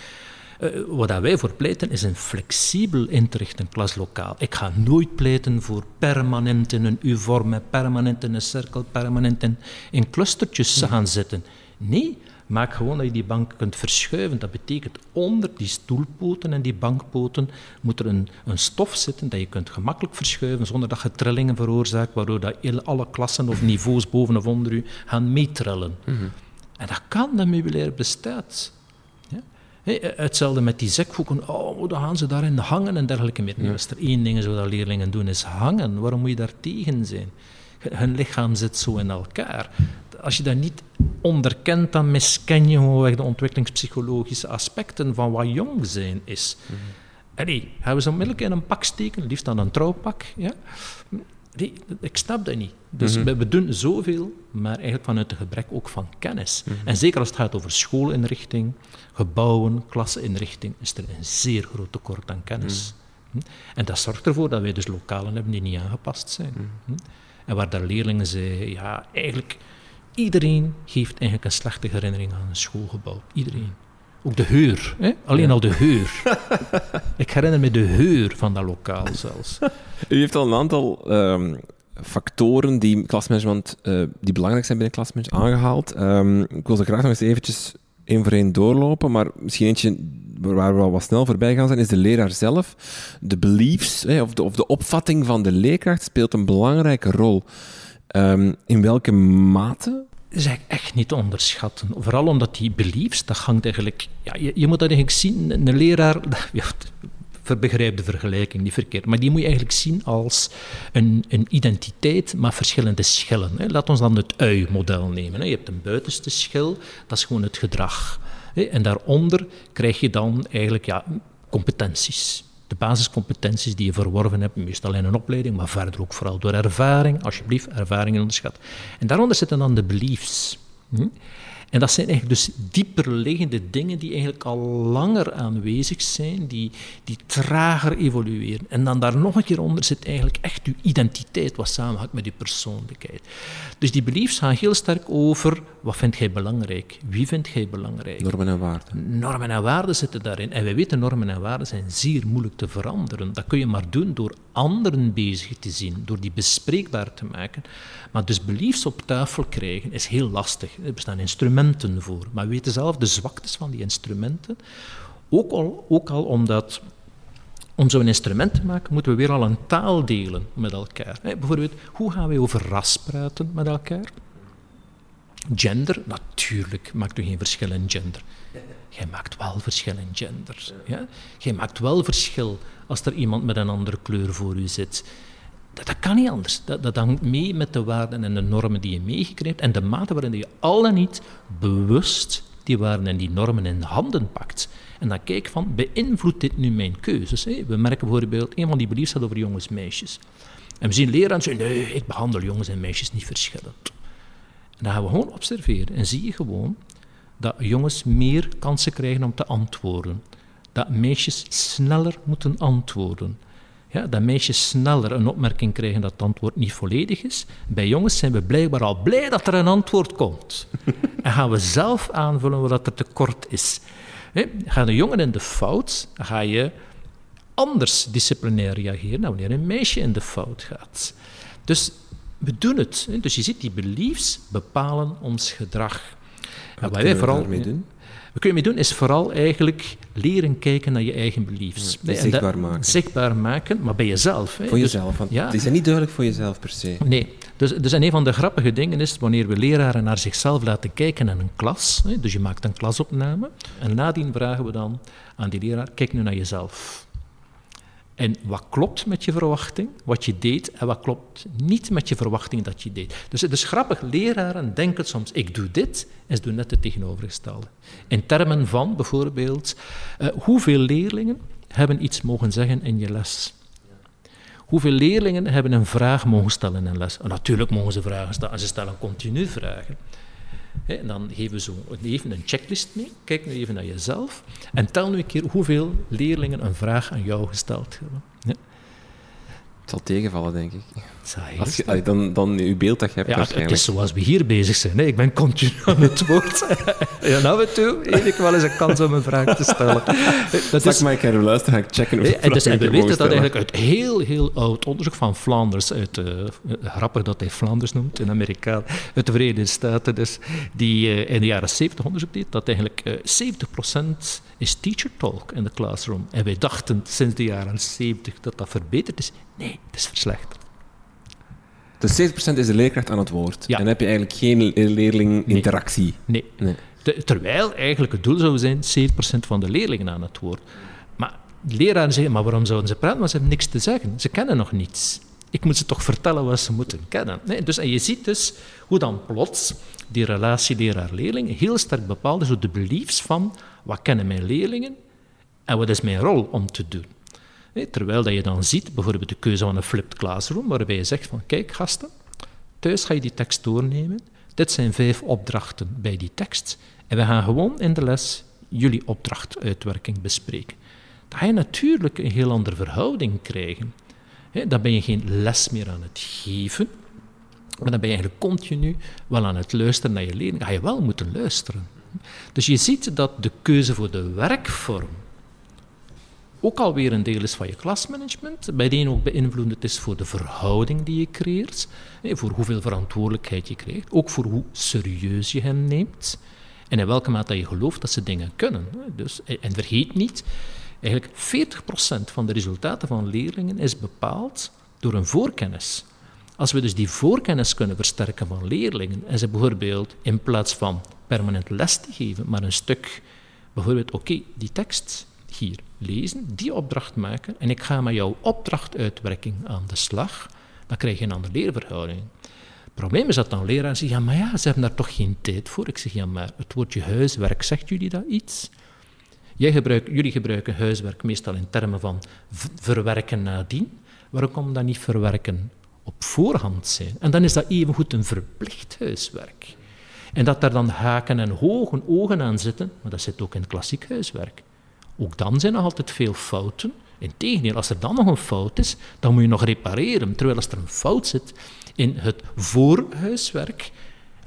Uh, wat wij voor pleiten is een flexibel in te richten klaslokaal. Ik ga nooit pleiten voor permanent in een U-vorm, permanent in een cirkel, permanent in, in clustertjes te mhm. gaan zitten. Nee, Maak gewoon dat je die bank kunt verschuiven. Dat betekent onder die stoelpoten en die bankpoten moet er een, een stof zitten dat je kunt gemakkelijk verschuiven zonder dat je trillingen veroorzaakt, waardoor dat alle klassen of niveaus boven of onder u gaan meetrellen. Mm En dat kan, dat meubilair bestaat. Ja? hetzelfde met die zekvoeken. Oh, dan gaan ze daarin hangen en dergelijke meer. Ja. Als er één ding is wat leerlingen doen, is hangen. Waarom moet je daar tegen zijn? Hun lichaam zit zo in elkaar als je dat niet onderkent, dan misken je gewoon de ontwikkelingspsychologische aspecten van wat jong zijn is. Mm -hmm. En gaan we ze onmiddellijk in een pak steken, liefst dan een trouwpak. Ja? Nee, ik snap dat niet. Dus mhm. we, doen zoveel, maar eigenlijk vanuit het gebrek ook van kennis. Mhm. En zeker als het gaat over schoolinrichting, gebouwen, klasseninrichting, is er een zeer groot tekort aan kennis. Mhm. Hm? En dat zorgt ervoor dat wij dus lokalen hebben die niet aangepast zijn. Hm? En waar daar leerlingen zeggen, ja, eigenlijk Iedereen heeft eigenlijk een slechte herinnering aan een schoolgebouw. Iedereen. Ook de heur. Hè? Alleen al de heur. ik herinner me de heur van dat lokaal zelfs. U heeft al een aantal um, factoren die, klasmanagement, uh, die belangrijk zijn binnen klasmanagement aangehaald. Um, ik wil ze graag nog eens eventjes één voor één doorlopen, maar misschien eentje waar we al wat snel voorbij gaan zijn, is de leraar zelf. De beliefs, hè, of, de, of de opvatting van de leerkracht speelt een belangrijke rol. Um, in welke mate? Dat is eigenlijk echt niet te onderschatten. Vooral omdat die beliefs, dat hangt eigenlijk... Ja, je, moet dat eigenlijk zien, een leraar... Ja, begrijp de vergelijking niet verkeerd, maar die moet je eigenlijk zien als een, een identiteit met verschillende schillen. Hè. Laat ons dan het ui-model nemen. Je hebt een buitenste schil, dat is gewoon het gedrag. En daaronder krijg je dan eigenlijk ja, competenties basiscompetenties die je verworven hebt, meestal in een opleiding, maar verder ook vooral door ervaring, alsjeblieft, ervaring onderschat. En daaronder zitten dan de beliefs. Hm? En dat zijn eigenlijk dus dieperliggende dingen die eigenlijk al langer aanwezig zijn, die, die trager evolueren. En dan daar nog een keer onder zit eigenlijk echt uw identiteit, wat samenhangt met uw persoonlijkheid. Dus die beliefs gaan heel sterk over, wat vind jij belangrijk? Wie vind jij belangrijk? Normen en waarden. Normen en waarden zitten daarin. En wij weten, normen en waarden zijn zeer moeilijk te veranderen. Dat kun je maar doen door anderen bezig te zien, door die bespreekbaar te maken. Maar dus beliefs op tafel krijgen is heel lastig. Er bestaan instrumenten Maar we weten zelf de zwaktes van die instrumenten. Ook al, ook al omdat om zo'n instrument te maken, moeten we weer al een taal delen met elkaar. bijvoorbeeld, hoe gaan we over ras praten met elkaar? Gender, natuurlijk maakt u geen verschil in gender. Jij maakt wel verschil in gender. Ja? Jij maakt wel verschil als er iemand met een andere kleur voor u zit. Dat, kan niet anders. Dat, dat, hangt mee met de waarden en de normen die je meegekregen en de mate waarin je al dan niet bewust die waarden en die normen in handen pakt. En dan kijk van, beïnvloedt dit nu mijn keuzes? We merken bijvoorbeeld, een van die beliefs gaat over jongens en meisjes. En we zien leraren zeggen, nee, ik behandel jongens en meisjes niet verschillend. En dan gaan we gewoon observeren en zie je gewoon dat jongens meer kansen krijgen om te antwoorden. Dat meisjes sneller moeten antwoorden. Ja, dat meisjes sneller een opmerking krijgen dat het antwoord niet volledig is. Bij jongens zijn we blijkbaar al blij dat er een antwoord komt. en gaan we zelf aanvullen wat er tekort is. He, gaat een jongen in de fout, ga je anders disciplinair reageren dan wanneer een meisje in de fout gaat. Dus we doen het. Dus je ziet, die beliefs bepalen ons gedrag. Wat en wij vooral doen? Wat kun je mee doen, is vooral eigenlijk leren kijken naar je eigen beliefs. Ja, zichtbaar maken. Zichtbaar maken, maar bij jezelf. Voor dus- jezelf, want ja. het is niet duidelijk voor jezelf per se. Nee. Dus, dus een van de grappige dingen is, wanneer we leraren naar zichzelf laten kijken in een klas, hè, dus je maakt een klasopname, en nadien vragen we dan aan die leraar, kijk nu naar jezelf. En wat klopt met je verwachting, wat je deed, en wat klopt niet met je verwachting dat je deed. Dus het is grappig, leraren denken soms, ik doe dit, en ze doen net het tegenovergestelde. In termen van bijvoorbeeld, uh, hoeveel leerlingen hebben iets mogen zeggen in je les? Hoeveel leerlingen hebben een vraag mogen stellen in les? Natuurlijk mogen ze vragen stellen, en ze stellen continu vragen. En dan geven we zo even een checklist mee. Kijk nu even naar jezelf. En tel nu een keer hoeveel leerlingen een vraag aan jou gesteld hebben. Het zal tegenvallen, denk ik. Als je, dan, dan je beeld dat je hebt. Ja, het is zoals we hier bezig zijn. Hè. Ik ben continu aan het woord. en af en toe heb ik wel eens een kans om een vraag te stellen. Dat is... maar ik ga even luisteren, ga ik checken of en, dus, en we weten dat eigenlijk uit heel, heel oud onderzoek van Flanders, uit, uh, grappig dat hij Flanders noemt, in Amerika, uit de Verenigde Staten, dus, die uh, in de jaren 70 onderzoek deed, dat eigenlijk uh, eh, 70% is teacher talk in de classroom. En wij dachten sinds de jaren 70 dat dat verbeterd is. Nee, het is verslechterd. Dus 70% is de leerkracht aan het woord. En dan heb je eigenlijk geen leerling-interactie. Nee. nee. terwijl eigenlijk het doel zou zijn 70% van de leerlingen aan het woord. Maar leraren zeggen, maar waarom zouden ze praten? Want ze hebben niks te zeggen. Ze kennen nog niets. Ik moet ze toch vertellen wat ze moeten kennen. Nee, dus, en je ziet dus hoe dan plots die relatie leraar-leerling heel sterk bepaald is door de beliefs van wat kennen mijn leerlingen en wat is mijn rol om te doen. Terwijl dat je dan ziet, bijvoorbeeld de keuze van een flipped classroom, waarbij je zegt van kijk gasten, thuis ga je die tekst doornemen. Dit zijn vijf opdrachten bij die tekst. En we gaan gewoon in de les jullie opdrachtuitwerking bespreken. Dan ga je natuurlijk een heel andere verhouding krijgen. Dan ben je geen les meer aan het geven, maar dan ben je eigenlijk continu wel aan het luisteren naar je leerling. Dan ga je wel moeten luisteren. Dus je ziet dat de keuze voor de werkvorm ook alweer een deel is van je klasmanagement, bij de ook beïnvloedend is voor de verhouding die je creëert, voor hoeveel verantwoordelijkheid je krijgt, ook voor hoe serieus je hen neemt en in welke mate je gelooft dat ze dingen kunnen. Dus, en vergeet niet, eigenlijk 40% van de resultaten van leerlingen is bepaald door een voorkennis. Als we dus die voorkennis kunnen versterken van leerlingen en ze bijvoorbeeld in plaats van permanent les te geven, maar een stuk, bijvoorbeeld, oké, die tekst hier lezen, die opdracht maken en ik ga met jouw opdrachtuitwerking aan de slag, dan krijg je een andere leerverhouding. Het probleem is dat dan leraren zeggen, ja, maar ja, ze hebben daar toch geen tijd voor. Ik zeg, ja, maar het woordje huiswerk, zegt jullie dat iets? Jullie gebruiken huiswerk meestal in termen van verwerken nadien. Waarom kan dat niet verwerken op voorhand zijn? En dan is dat evengoed een verplicht huiswerk. En dat daar dan haken en hogen ogen aan zitten, maar dat zit ook in klassiek huiswerk. Ook dan zijn er altijd veel fouten. Integendeel, als er dan nog een fout is, dan moet je nog repareren. Terwijl als er een fout zit in het voorhuiswerk,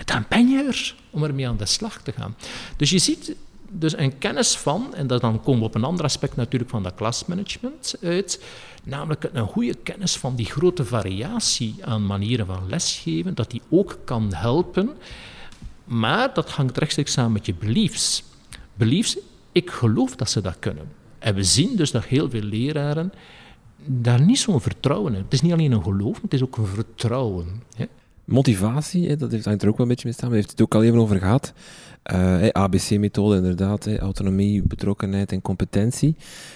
dan ben je er om ermee aan de slag te gaan. Dus je ziet dus een kennis van, en dan komen we op een ander aspect natuurlijk van dat klasmanagement uit, namelijk een goede kennis van die grote variatie aan manieren van lesgeven, dat die ook kan helpen, maar dat hangt rechtstreeks samen met je beliefs. Beliefs ik geloof dat ze dat kunnen. En we zien dus dat heel veel leraren daar niet zo'n vertrouwen in. Het is niet alleen een geloof, het is ook een vertrouwen. Hè. Motivatie, dat heeft er ook wel een beetje mee staan. We heeft het ook al even over gehad. Uh, ABC-methode, inderdaad. autonomie, betrokkenheid en competentie.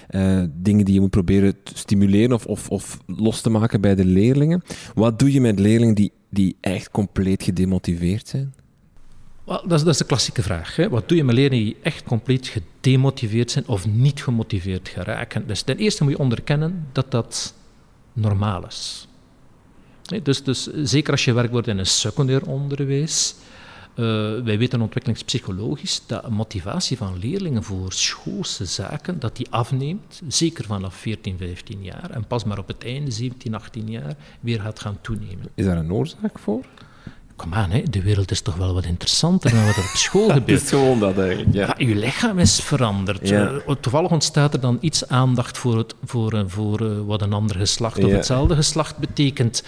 Uh, dingen die je moet proberen te stimuleren of, of, of, los te maken bij de leerlingen. Wat doe je met leerlingen die, die echt compleet gedemotiveerd zijn? Dat, is, dat de klassieke vraag. Hè. Wat doe je met leerlingen die echt compleet gedemotiveerd zijn of niet gemotiveerd geraken? Dus ten eerste moet je onderkennen dat dat normaal is. Dus, dus zeker als je werkt wordt in een secundair onderwijs, uh, wij weten ontwikkelingspsychologisch dat motivatie van leerlingen voor schoolse zaken dat die afneemt, zeker vanaf 14, 15 jaar, en pas maar op het einde, 17, 18 jaar, weer gaat gaan toenemen. Is daar een oorzaak voor? Kom aan, hè, de wereld is toch wel wat interessanter dan wat er op school gebeurt. Het is gewoon dat eigenlijk, ja. ja. je lichaam is veranderd. Ja. Uh, toevallig ontstaat er dan iets aandacht voor, het, voor, uh, voor uh, wat een ander geslacht of hetzelfde geslacht betekent.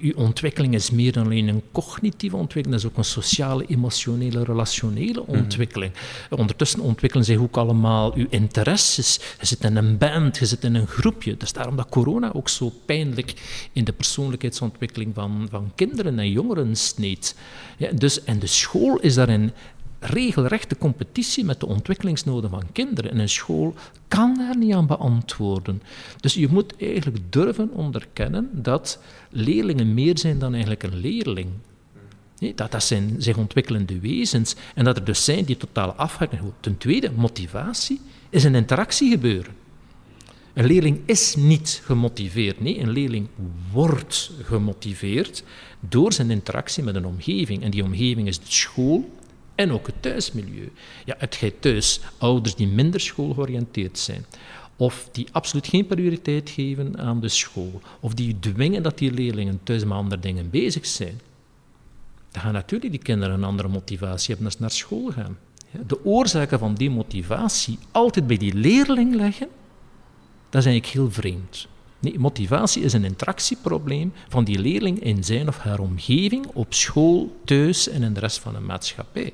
je ontwikkeling is meer dan alleen een cognitieve ontwikkeling, dat is ook een sociale, emotionele, relationele mhm. ontwikkeling. Ondertussen ontwikkelen zich ook allemaal uw interesses. Je zit in een band, je zit in een groepje. Is daarom dat corona ook zo pijnlijk in de persoonlijkheidsontwikkeling van, van kinderen en jongeren sneed. Ja, dus, en de school is daarin regelrechte competitie met de ontwikkelingsnoden van kinderen. En een school kan daar niet aan beantwoorden. Dus je moet eigenlijk durven onderkennen dat leerlingen meer zijn dan eigenlijk een leerling. Nee, dat, dat zijn zich ontwikkelende wezens en dat er dus zijn die totaal afhaken. Ten tweede, motivatie is een interactie gebeuren. Een leerling is niet gemotiveerd. Nee, een leerling wordt gemotiveerd door zijn interactie met een omgeving. En die omgeving is de school en ook het thuismilieu. Ja, het gij thuis ouders die minder schoolgeoriënteerd zijn, of die absoluut geen prioriteit geven aan de school, of die dwingen dat die leerlingen thuis met andere dingen bezig zijn, dan gaan natuurlijk die kinderen een andere motivatie hebben als ze naar school gaan. De oorzaken van die motivatie altijd bij die leerling leggen, dat is eigenlijk heel vreemd. Nee, motivatie is een interactieprobleem van die leerling in zijn of haar omgeving, op school, thuis en in de rest van de maatschappij.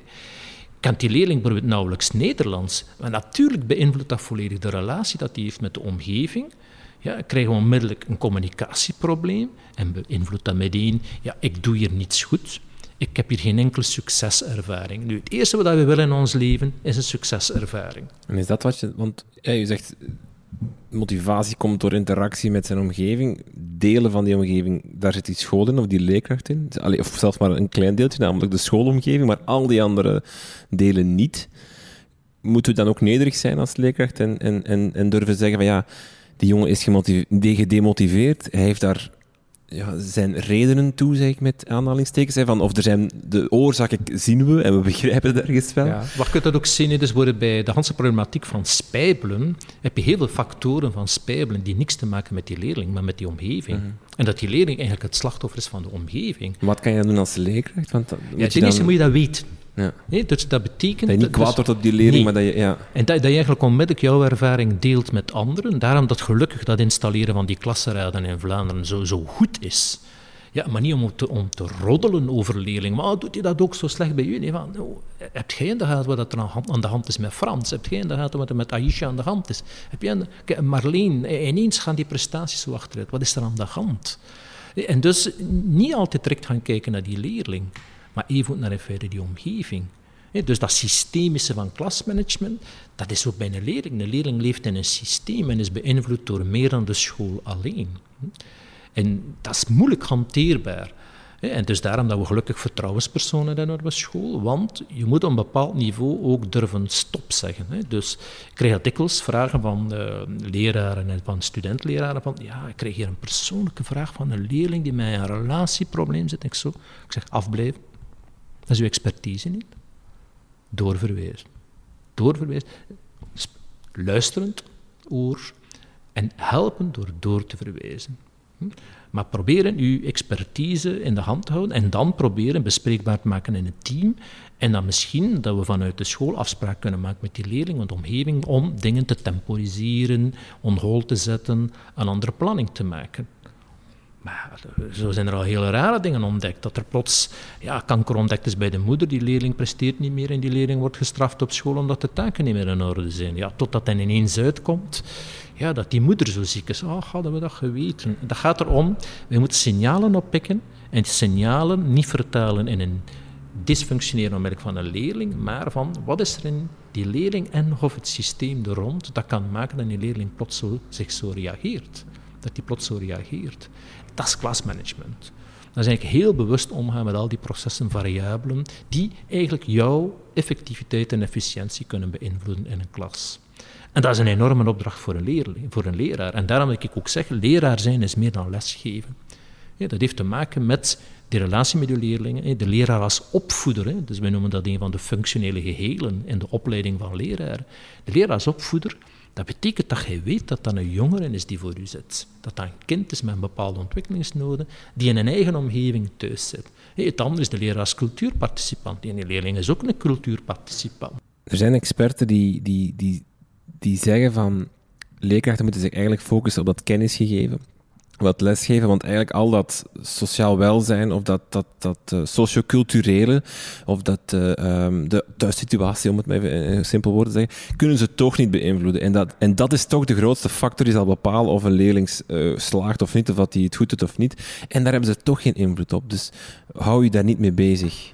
Kan die leerling bijvoorbeeld nauwelijks Nederlands? Maar natuurlijk beïnvloedt dat volledig de relatie dat hij heeft met de omgeving. Ja, krijgen we onmiddellijk een communicatieprobleem en beïnvloedt dat meteen, ja, ik doe hier niets goed. Ik heb hier geen enkele succeservaring. Nu, het eerste wat we willen in ons leven is een succeservaring. En is dat wat je... Want ja, je zegt, motivatie komt door interactie met zijn omgeving. Delen van die omgeving, daar zit die school in of die leerkracht in. Of zelfs maar een klein deeltje, namelijk de schoolomgeving, maar al die andere delen niet. Moeten we dan ook nederig zijn als leerkracht en, en, en, en durven zeggen van ja, die jongen is gedemotiveerd, hij heeft daar ja, zijn redenen toe, zeg ik met aanhalingstekens. Hè, van, of er zijn de oorzaken zien we en we begrijpen het ergens wel. Ja, wat je dat ook zien, dus bij de hele problematiek van spijbelen, heb je heel veel factoren van spijbelen die niks te maken met die leerling, maar met die omgeving. Mhm. En dat die leerling eigenlijk het slachtoffer is van de omgeving. Wat kan je dan doen als leerkracht? Want ja, ten eerste moet je dat weten. Ja. Nee, dus dat betekent... Dat je niet kwaad wordt op die leerling, maar dat je... Ja. En dat, dat, je eigenlijk onmiddellijk jouw ervaring deelt met anderen. Daarom dat gelukkig dat installeren van die klassenraden in Vlaanderen zo, zo goed is. Ja, maar niet om te, om te roddelen over leerlingen. Maar doet hij dat ook zo slecht bij u? Nee, van, nou, heb jij in de gaten wat er aan de hand is met Frans? Heb jij in de gaten wat er met Aisha aan de hand is? Heb jij Marleen, ineens gaan die prestaties zo achteruit. Wat is er aan de hand? En dus niet altijd direct gaan kijken naar die leerling maar even naar in die omgeving. Dus dat systemische van klasmanagement, dat is ook bij een leerling. Een leerling leeft in een systeem en is beïnvloed door meer dan de school alleen. En dat is moeilijk hanteerbaar. En dus daarom dat we gelukkig vertrouwenspersonen hebben op school, want je moet op een bepaald niveau ook durven stop zeggen. Dus ik krijg dikwijls vragen van uh, leraren en van studentleraren van ja, ik krijg hier een persoonlijke vraag van een leerling die met een relatieprobleem zit. Ik, zo, ik zeg afblijven. Dat is uw expertise niet. Doorverwijzen. Doorverwijzen. Luisterend oor en helpen door door te verwijzen. Hm? Maar proberen uw expertise in de hand te houden en dan proberen bespreekbaar te maken in het team. En dan misschien dat we vanuit de school afspraak kunnen maken met die leerling de omgeving om dingen te temporiseren, on hold te zetten, een andere planning te maken. Maar zo zijn er al hele rare dingen ontdekt. Dat er plots ja, kanker ontdekt is bij de moeder, die leerling presteert niet meer en die leerling wordt gestraft op school omdat de taken niet meer in orde zijn. Ja, totdat hij ineens uitkomt ja, dat die moeder zo ziek is. Oh, hadden we dat geweten. Dat gaat erom, we moeten signalen oppikken en die signalen niet vertalen in een dysfunctioneren onmerk van een leerling, maar van wat is er in die leerling en of het systeem er rond dat kan maken dat die leerling plots zo, zich zo reageert. Dat die plots zo reageert. Dat is klasmanagement. Dat is eigenlijk heel bewust omgaan met al die processen, variabelen, die eigenlijk jouw effectiviteit en efficiëntie kunnen beïnvloeden in een klas. En dat is een enorme opdracht voor een, leerling, voor een leraar. En daarom wil ik ook zeggen, leraar zijn is meer dan lesgeven. Ja, dat heeft te maken met de relatie met de leerlingen, de leraar als opvoeder. Dus wij noemen dat een van de functionele gehelen in de opleiding van leraar. De leraar als opvoeder dat betekent dat je weet dat dat een jongere is die voor u zit. Dat dat een kind is met een bepaalde ontwikkelingsnoden, die in een eigen omgeving thuis zit. Het andere is de leraar als cultuurparticipant. En die leerling is ook een cultuurparticipant. Er zijn experten die, die, die, die zeggen van leerkrachten moeten zich eigenlijk focussen op dat kennisgegeven wat lesgeven, want eigenlijk al dat sociaal welzijn of dat, dat, dat uh, socioculturele of dat, uh, de thuissituatie, om het maar even in simpel woorden te zeggen, kunnen ze toch niet beïnvloeden. En dat, en dat is toch de grootste factor die zal bepalen of een leerling uh, slaagt of niet, of dat hij het goed doet of niet. En daar hebben ze toch geen invloed op. Dus hou je daar niet mee bezig.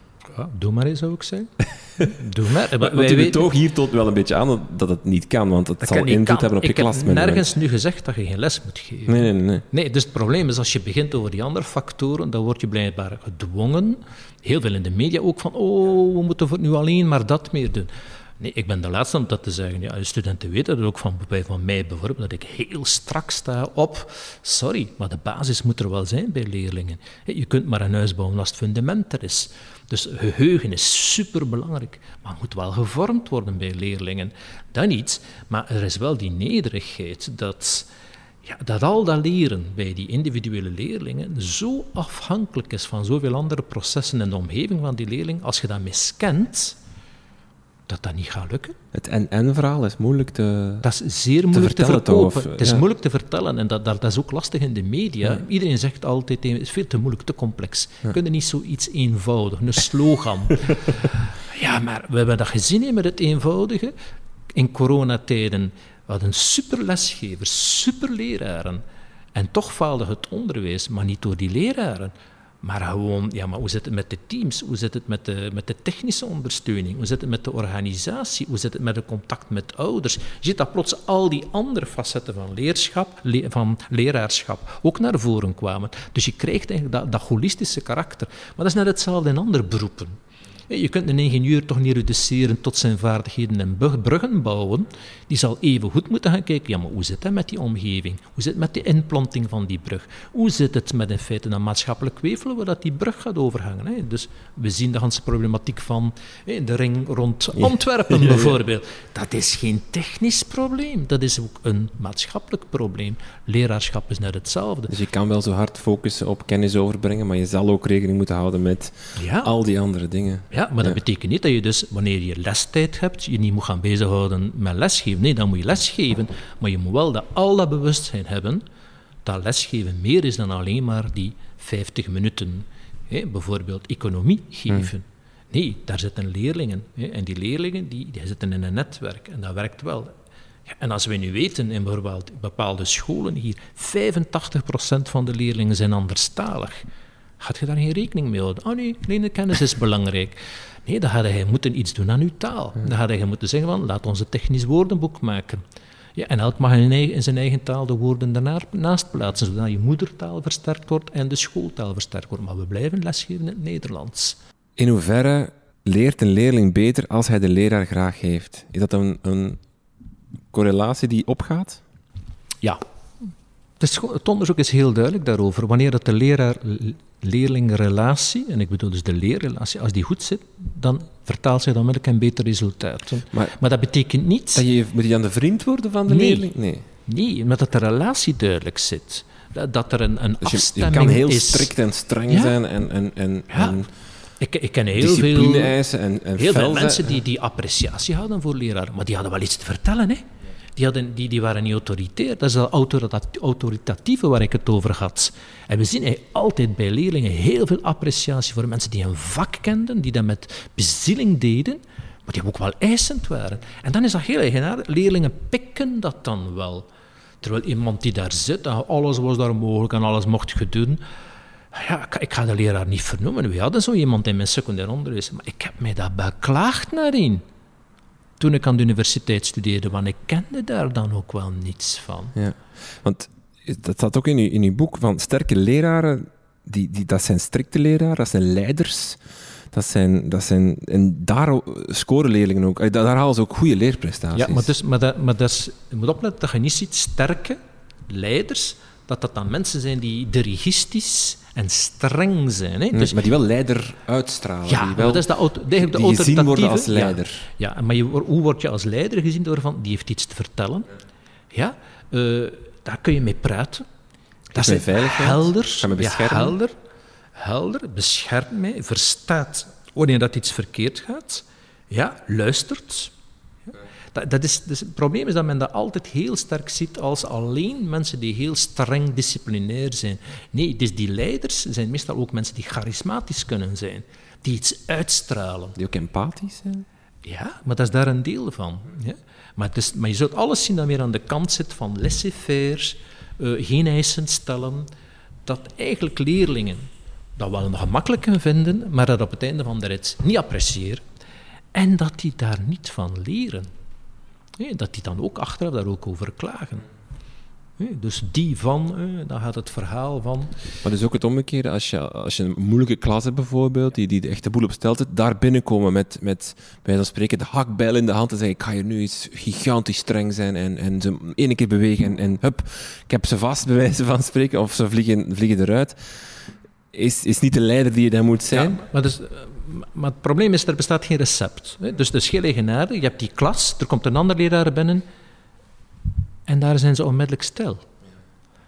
Doe maar eens, zou ik zeggen. doe maar. maar want uw toch hier toont wel een beetje aan dat het niet kan, want het zal invloed hebben op je klas. Ik heb nergens nu gezegd dat je geen les moet geven. Nee, nee, nee. Nee, dus het probleem is, als je begint over die andere factoren, dan word je blijkbaar gedwongen, heel veel in de media ook, van oh, we moeten voor nu alleen maar dat meer doen. Nee, ik ben de laatste om dat te zeggen. Ja, studenten weten dat ook van, van mij bijvoorbeeld, dat ik heel strak sta op. Sorry, maar de basis moet er wel zijn bij leerlingen. Je kunt maar een huis bouwen als het fundament er is. Dus geheugen is superbelangrijk, maar moet wel gevormd worden bij leerlingen. Dat niet, maar er is wel die nederigheid dat, ja, dat al dat leren bij die individuele leerlingen zo afhankelijk is van zoveel andere processen in de omgeving van die leerling. Als je dat miskent, dat dat niet gaat lukken. Het en-en-verhaal is moeilijk te Dat is zeer moeilijk te, verkopen. het is moeilijk te vertellen en dat, dat, is ook lastig in de media. Iedereen zegt altijd, het is veel te moeilijk, te complex. Ja. Kunnen niet zoiets eenvoudig, een slogan. ja, maar we hebben dat gezien met het eenvoudige. In coronatijden, we hadden super lesgevers, super leraren. En toch faalde het onderwijs, maar niet door die leraren. Maar gewoon, ja, maar hoe zit het met de teams? Hoe zit het met de, met de technische ondersteuning? Hoe zit het met de organisatie? Hoe zit het met het contact met ouders? Je ziet dat plots al die andere facetten van, leerschap, van leraarschap ook naar voren kwamen. Dus je krijgt eigenlijk dat, dat holistische karakter. Maar dat is net hetzelfde in andere beroepen. Je kunt een ingenieur toch niet reduceren tot zijn vaardigheden en bruggen bouwen. Die zal even goed moeten gaan kijken, ja, maar hoe zit het met die omgeving? Hoe zit het met de inplanting van die brug? Hoe zit het met in feite een maatschappelijk weefelen waar dat die brug gaat overhangen? Dus we zien de hele problematiek van de ring rond Antwerpen bijvoorbeeld. Dat is geen technisch probleem, dat is ook een maatschappelijk probleem. Leraarschap is net hetzelfde. Dus je kan wel zo hard focussen op kennis overbrengen, maar je zal ook rekening moeten houden met al die andere dingen. Ja, maar dat betekent niet dat je dus, wanneer je lestijd hebt, je niet moet gaan bezighouden met lesgeven. Nee, dan moet je lesgeven. Maar je moet wel dat, al dat bewustzijn hebben dat lesgeven meer is dan alleen maar die 50 minuten, hè, bijvoorbeeld economie geven. Hmm. Nee, daar zitten leerlingen. Hè, en die leerlingen die, die zitten in een netwerk en dat werkt wel. En als we nu weten, in bijvoorbeeld bepaalde scholen hier, 85% van de leerlingen zijn anderstalig. Gaat je daar geen rekening mee houden? Oh nee, alleen de kennis is belangrijk. Nee, dan had hij moeten iets doen aan uw taal. Dan had hij moeten zeggen van, laat ons een technisch woordenboek maken. Ja, en elk mag in, in zijn eigen taal de woorden daarnaast plaatsen, zodat je moedertaal versterkt wordt en de schooltaal versterkt wordt. Maar we blijven lesgeven in het Nederlands. In hoeverre leert een leerling beter als hij de leraar graag heeft? Is dat een, een correlatie die opgaat? Ja. Het, het onderzoek is heel duidelijk daarover. Wanneer dat de leraar leerlingrelatie, en ik bedoel dus de leerrelatie, als die goed zit, dan vertaalt zich dan met een beter resultaat. Maar, maar, dat betekent niet... Dat je, moet je dan de vriend worden van de leerling? Nee. Nee, maar dat de relatie duidelijk zit. Dat, dat er een, een dus afstemming is. Je kan heel is. strikt en streng zijn en... en, en, ja. ik, ik ken heel veel, en heel veel mensen die, die appreciatie hadden voor leraren, maar die hadden wel iets te vertellen. Hè? Die, die, die waren niet autoritair. Dat is dat autoritatieve waar ik het over had. En we zien altijd bij leerlingen heel veel appreciatie voor mensen die een vak kenden, die dat met bezieling deden, maar die ook wel eisend waren. En dan is dat heel eigenaardig. Leerlingen pikken dat dan wel. Terwijl iemand die daar zit, alles was daar mogelijk en alles mocht je doen. Ja, ik ga de leraar niet vernoemen. We hadden zo iemand in mijn secundair onderwijs, maar ik heb mij dat beklaagd nadien toen ik aan de universiteit studeerde, want ik kende daar dan ook wel niets van. Ja, want dat staat ook in uw, in uw boek van sterke leraren, die, die, dat zijn strikte leraren, dat zijn leiders. Dat zijn, dat zijn, en daar scoren leerlingen ook. Eh, daar halen ze ook goede leerprestaties. Ja, maar, dus, maar, dat, maar dat is, je moet opletten dat je niet ziet sterke leiders, dat dat dan mensen zijn die dirigistisch en streng zijn. Hè? Dus, maar die wel leider uitstralen. Ja, die wel, dat is de, de, de die gezien worden als leider. Ja, ja maar je, hoe word je als leider gezien? Door van, die heeft iets te vertellen. Ja, uh, daar kun je mee praten. Dat is helder. Ja, helder, helder, beschermt mij, verstaat wanneer dat iets verkeerd gaat. Ja, luistert. Dat, dat is, dus het probleem is dat men dat altijd heel sterk ziet als alleen mensen die heel streng disciplinair zijn. Nee, dus die leiders zijn meestal ook mensen die charismatisch kunnen zijn, die iets uitstralen. Die ook empathisch zijn? Ja, maar dat is daar een deel van. Ja? Maar, dus, maar je zult alles zien dat weer aan de kant zit van laissez-faire, uh, geen eisen stellen, dat eigenlijk leerlingen dat wel gemakkelijk kunnen vinden, maar dat op het einde van de rit niet appreciëren. En dat die daar niet van leren. Dat die dan ook achteraf daar ook over klagen. Dus die van, dan gaat het verhaal van. Maar dus ook het omgekeerde, als je, als je een moeilijke klas hebt bijvoorbeeld, die, die de echte boel op stelt, daar binnenkomen met, met bij van spreken de hakbijl in de hand en zeggen: Ik ga hier nu iets gigantisch streng zijn en, en ze één keer bewegen en, en hup, ik heb ze vast, bij wijze van spreken, of ze vliegen, vliegen eruit. Is, is niet de leider die je dan moet zijn. Ja, maar, dus, maar het probleem is, er bestaat geen recept. Dus de schillegenade, je hebt die klas, er komt een ander leraar binnen en daar zijn ze onmiddellijk stil.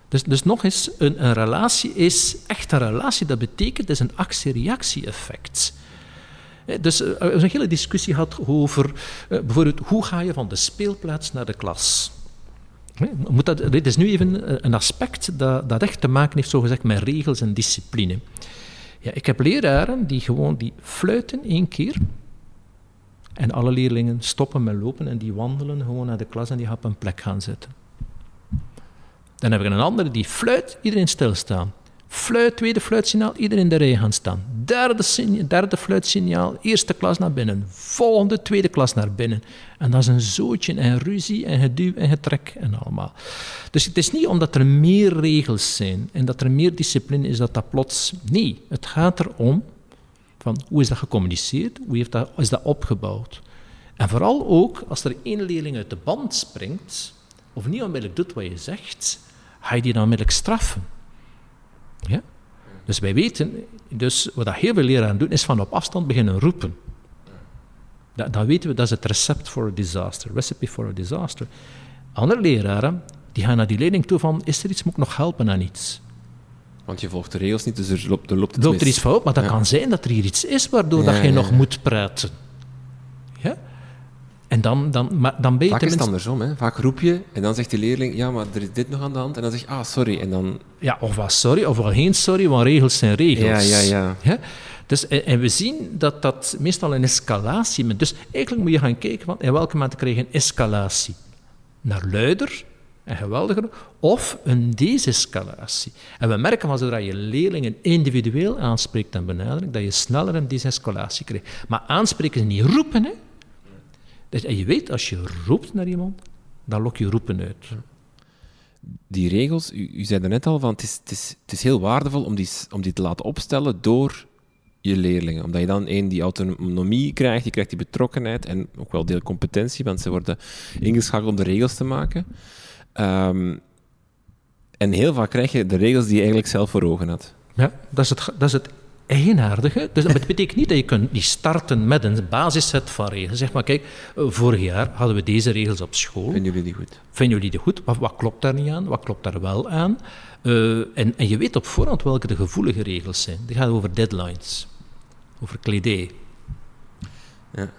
Dus, dus nog eens, een, een relatie is echt een relatie. Dat betekent, is een actie-reactie-effect. Dus er is een hele discussie gehad over eh, bijvoorbeeld hoe ga je van de speelplaats naar de klas. Moet dat, dit is nu even eh, een aspect dat, dat echt te maken heeft zogezegd, met regels en discipline. Ja, ik heb leraren die gewoon die fluiten één keer en alle leerlingen stoppen met lopen en die wandelen gewoon naar de klas en die gaan op een plek gaan zitten. Dan heb ik een andere die fluit, iedereen stilstaan. Fluit, tweede fluitsignaal, iedereen in de rij gaan staan. Derde, derde fluitsignaal, eerste klas naar binnen. Volgende, tweede klas naar binnen. En dat is een zootje en ruzie en geduw en getrek en allemaal. Dus het is niet omdat er meer regels zijn en dat er meer discipline is dat dat plots... Nee, het gaat erom van hoe is dat gecommuniceerd, hoe heeft dat, is dat opgebouwd. En vooral ook als er één leerling uit de band springt of niet onmiddellijk doet wat je zegt, ga je die dan onmiddellijk straffen. Ja? Dus wij weten, dus wat dat heel veel leraren doen, is van op afstand beginnen roepen. Dat, dat weten we, dat is het recept voor een disaster, recipe for a disaster. Andere leraren, die gaan naar die leerling toe van, is er iets, moet ik nog helpen aan iets? Want je volgt de regels niet, dus er loopt, er loopt loopt er iets fout, maar dat kan zijn dat er hier iets is waardoor dat je nog moet praten. En dan, dan, maar dan ben je Vaak is het andersom. Hè? Vaak roep je en dan zegt die leerling, ja, maar er is dit nog aan de hand. En dan zeg je, ah, sorry. En dan... Ja, of wat sorry, of wel geen sorry, want regels zijn regels. Ja, ja, ja. ja? Dus, en, we zien dat dat meestal een escalatie... Met, dus eigenlijk moet je gaan kijken, van, in welke mate krijg je een escalatie? Naar luider en geweldiger, of een desescalatie. En we merken van zodra je leerlingen individueel aanspreekt en benadrukt, dat je sneller een desescalatie krijgt. Maar aanspreken is niet roepen, hè. Dus, en je weet, als je roept naar iemand, dan lok je roepen uit. Die regels, u, u zei net al, van het, is, het, is, het is heel waardevol om die, om die te laten opstellen door je leerlingen. Omdat je dan één, die autonomie krijgt, je krijgt die betrokkenheid en ook wel deel competentie, want ze worden ingeschakeld om de regels te maken. Um, en heel vaak krijg je de regels die je eigenlijk zelf voor ogen had. Ja, dat is het, dat is het eigenaardige. Dus dat betekent niet dat je kunt niet starten met een basisset van regels. Zeg maar, kijk, eh, vorig jaar hadden we deze regels op school. Vinden jullie die goed? Vinden jullie die goed? Wat, wat klopt daar niet aan? Wat klopt daar wel aan? Uh, en, en je weet op voorhand welke de gevoelige regels zijn. Die gaan over deadlines, over kledij. Ja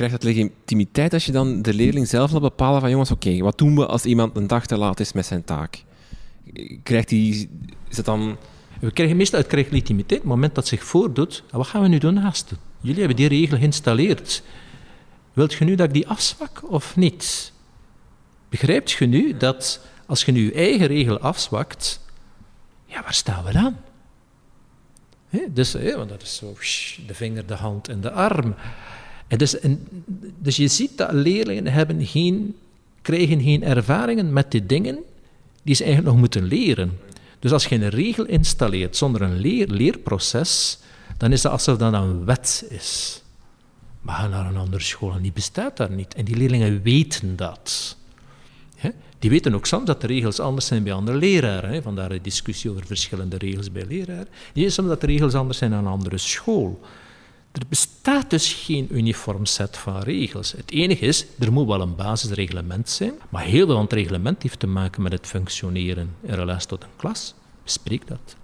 krijgt het legitimiteit als je dan de leerling zelf laat bepalen van jongens, oké, wat doen we als iemand een dag te laat is met zijn taak? Krijgt hij, is het dan... We krijgen meestal, het krijgt legitimiteit op het moment dat zich voordoet. wat gaan we nu doen, gasten? Jullie hebben die regel geïnstalleerd. Wilt je nu dat ik die afzwak of niet? Begrijpt je nu dat als je nu je eigen regel afzwakt, ja, waar staan we dan? dus, want dat is zo de vinger, de hand en de arm. En dus, dus je ziet dat leerlingen hebben geen, krijgen geen ervaringen met die dingen die ze eigenlijk nog moeten leren. Dus als je een regel installeert zonder een leer, leerproces, dan is dat alsof dat een wet is. Maar ga naar een andere school en die bestaat daar niet. En die leerlingen weten dat. Die weten ook soms dat de regels anders zijn bij andere leraren. Vandaar de discussie over verschillende regels bij leraren. Die weten soms dat de regels anders zijn aan een andere school. Er bestaat dus geen uniform set van regels. Het enige is, er moet wel een basisreglement zijn, maar heel veel van het reglement heeft te maken met het functioneren in relatie tot een klas. Bespreek dat.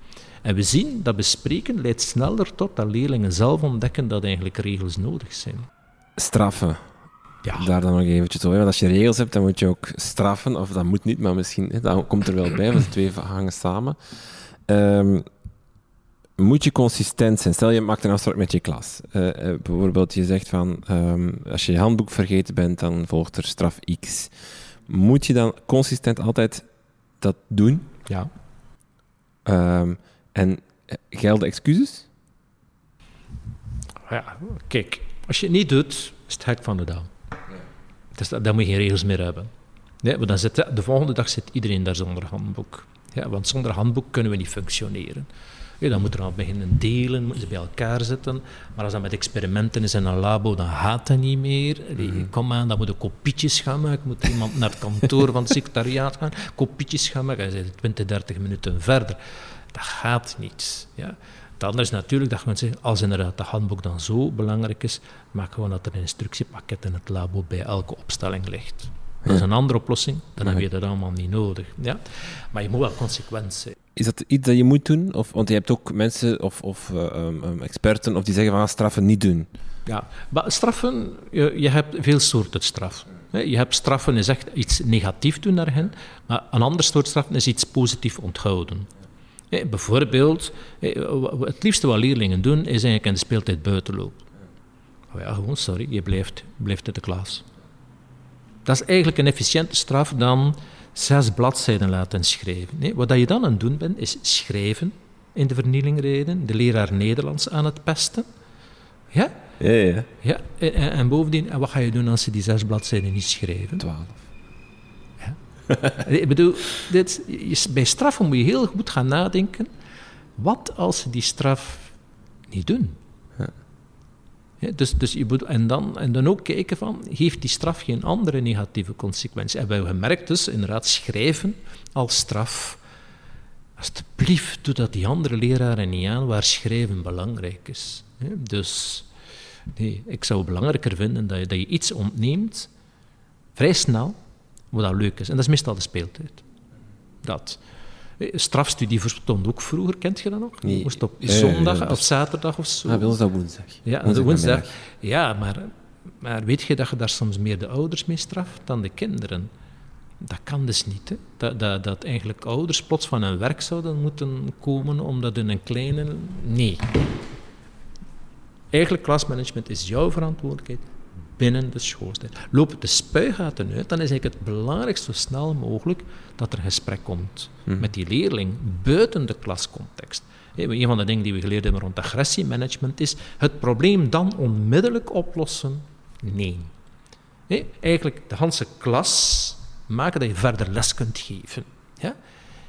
En we zien dat bespreken leidt sneller tot dat leerlingen zelf ontdekken dat eigenlijk regels nodig zijn. Straffen. Ja. Daar dan nog eventjes over. Want als je regels hebt, dan moet je ook straffen. Of dat moet niet, maar misschien dat komt er wel bij, want de twee hangen samen. Um, moet je consistent zijn. Stel je maakt een afspraak met je klas. Uh, uh, bijvoorbeeld, je zegt van um, als je je handboek vergeten bent, dan volgt er straf X. Moet je dan consistent altijd dat doen? Ja. Um, en Gelden excuses? Ja, kijk, als je het niet doet, is het hek van de dam. Dus dan moet je geen regels meer hebben. Nee, maar dan zit, de volgende dag zit iedereen daar zonder handboek. Ja, want zonder handboek kunnen we niet functioneren. Ja, dan moeten we al beginnen delen, moeten ze bij elkaar zitten. Maar als dat met experimenten is in een labo, dan gaat dat niet meer. Mm Kom aan, dan moeten kopietjes gaan maken. Moet iemand naar het kantoor van het secretariaat gaan, kopietjes gaan maken. Dan zijn 20, 30 minuten verder. Dat gaat niet. Ja. Het andere is natuurlijk dat mensen zeggen, als inderdaad de handboek dan zo belangrijk is, maak gewoon dat er een instructiepakket in het labo bij elke opstelling ligt. Dat is een andere oplossing, dan heb je dat allemaal niet nodig. Ja? Maar je moet wel consequent zijn. Is dat iets dat je moet doen? Of, want je hebt ook mensen of, of uh, um, experten of die zeggen van ah, straffen niet doen. Ja, maar straffen, je, je hebt veel soorten straf. Je hebt straffen is echt iets negatiefs doen naar hen, maar een ander soort straffen is iets positief onthouden. Bijvoorbeeld, het liefste wat leerlingen doen, is eigenlijk in de speeltijd buitenlopen. Oh ja, gewoon, sorry, je blijft, blijft in de klas. Dat is eigenlijk een efficiënte straf dan zes bladzijden laten schrijven. Nee, wat je dan aan het doen bent, is schrijven in de vernielingreden, de leraar Nederlands aan het pesten. Ja? Ja, ja. ja en, en, bovendien, en wat ga je doen als ze die zes bladzijden niet schrijven? Twaalf. Ja. Ik bedoel, dit, bij straffen moet je heel goed gaan nadenken. Wat als ze die straf niet doen? Dus, dus je moet, en, dan, en dan ook kijken van, heeft die straf geen andere negatieve consequenties? En we hebben gemerkt dus, inderdaad, schrijven als straf. Alsjeblieft, doe dat die andere leraren niet aan waar schrijven belangrijk is. Dus nee, ik zou het belangrijker vinden dat je, dat je iets ontneemt, vrij snel, wat dat leuk is. En dat is meestal de speeltijd. Dat. Eh, strafstudie verstond ook vroeger, kent je dat nog? Nee. Moest op zondag of zaterdag of zo. Ah, bij ons dat woensdag. Ja, woensdag. woensdag. Ja, maar, maar weet je dat je daar soms meer de ouders mee straft dan de kinderen? Dat kan dus niet. Hè? Dat, dat, dat eigenlijk ouders plots van hun werk zouden moeten komen omdat hun een kleine... Nee. Eigenlijk klasmanagement is jouw verantwoordelijkheid binnen de schooltijd. Lopen de spuigaten uit, dan is eigenlijk het belangrijkste zo snel mogelijk dat er een gesprek komt mhm. met die leerling buiten de klascontext. Een van de dingen die we geleerd hebben rond agressiemanagement is het probleem dan onmiddellijk oplossen? Nee. Eigenlijk de hele klas maken dat je verder les kunt geven. Ja?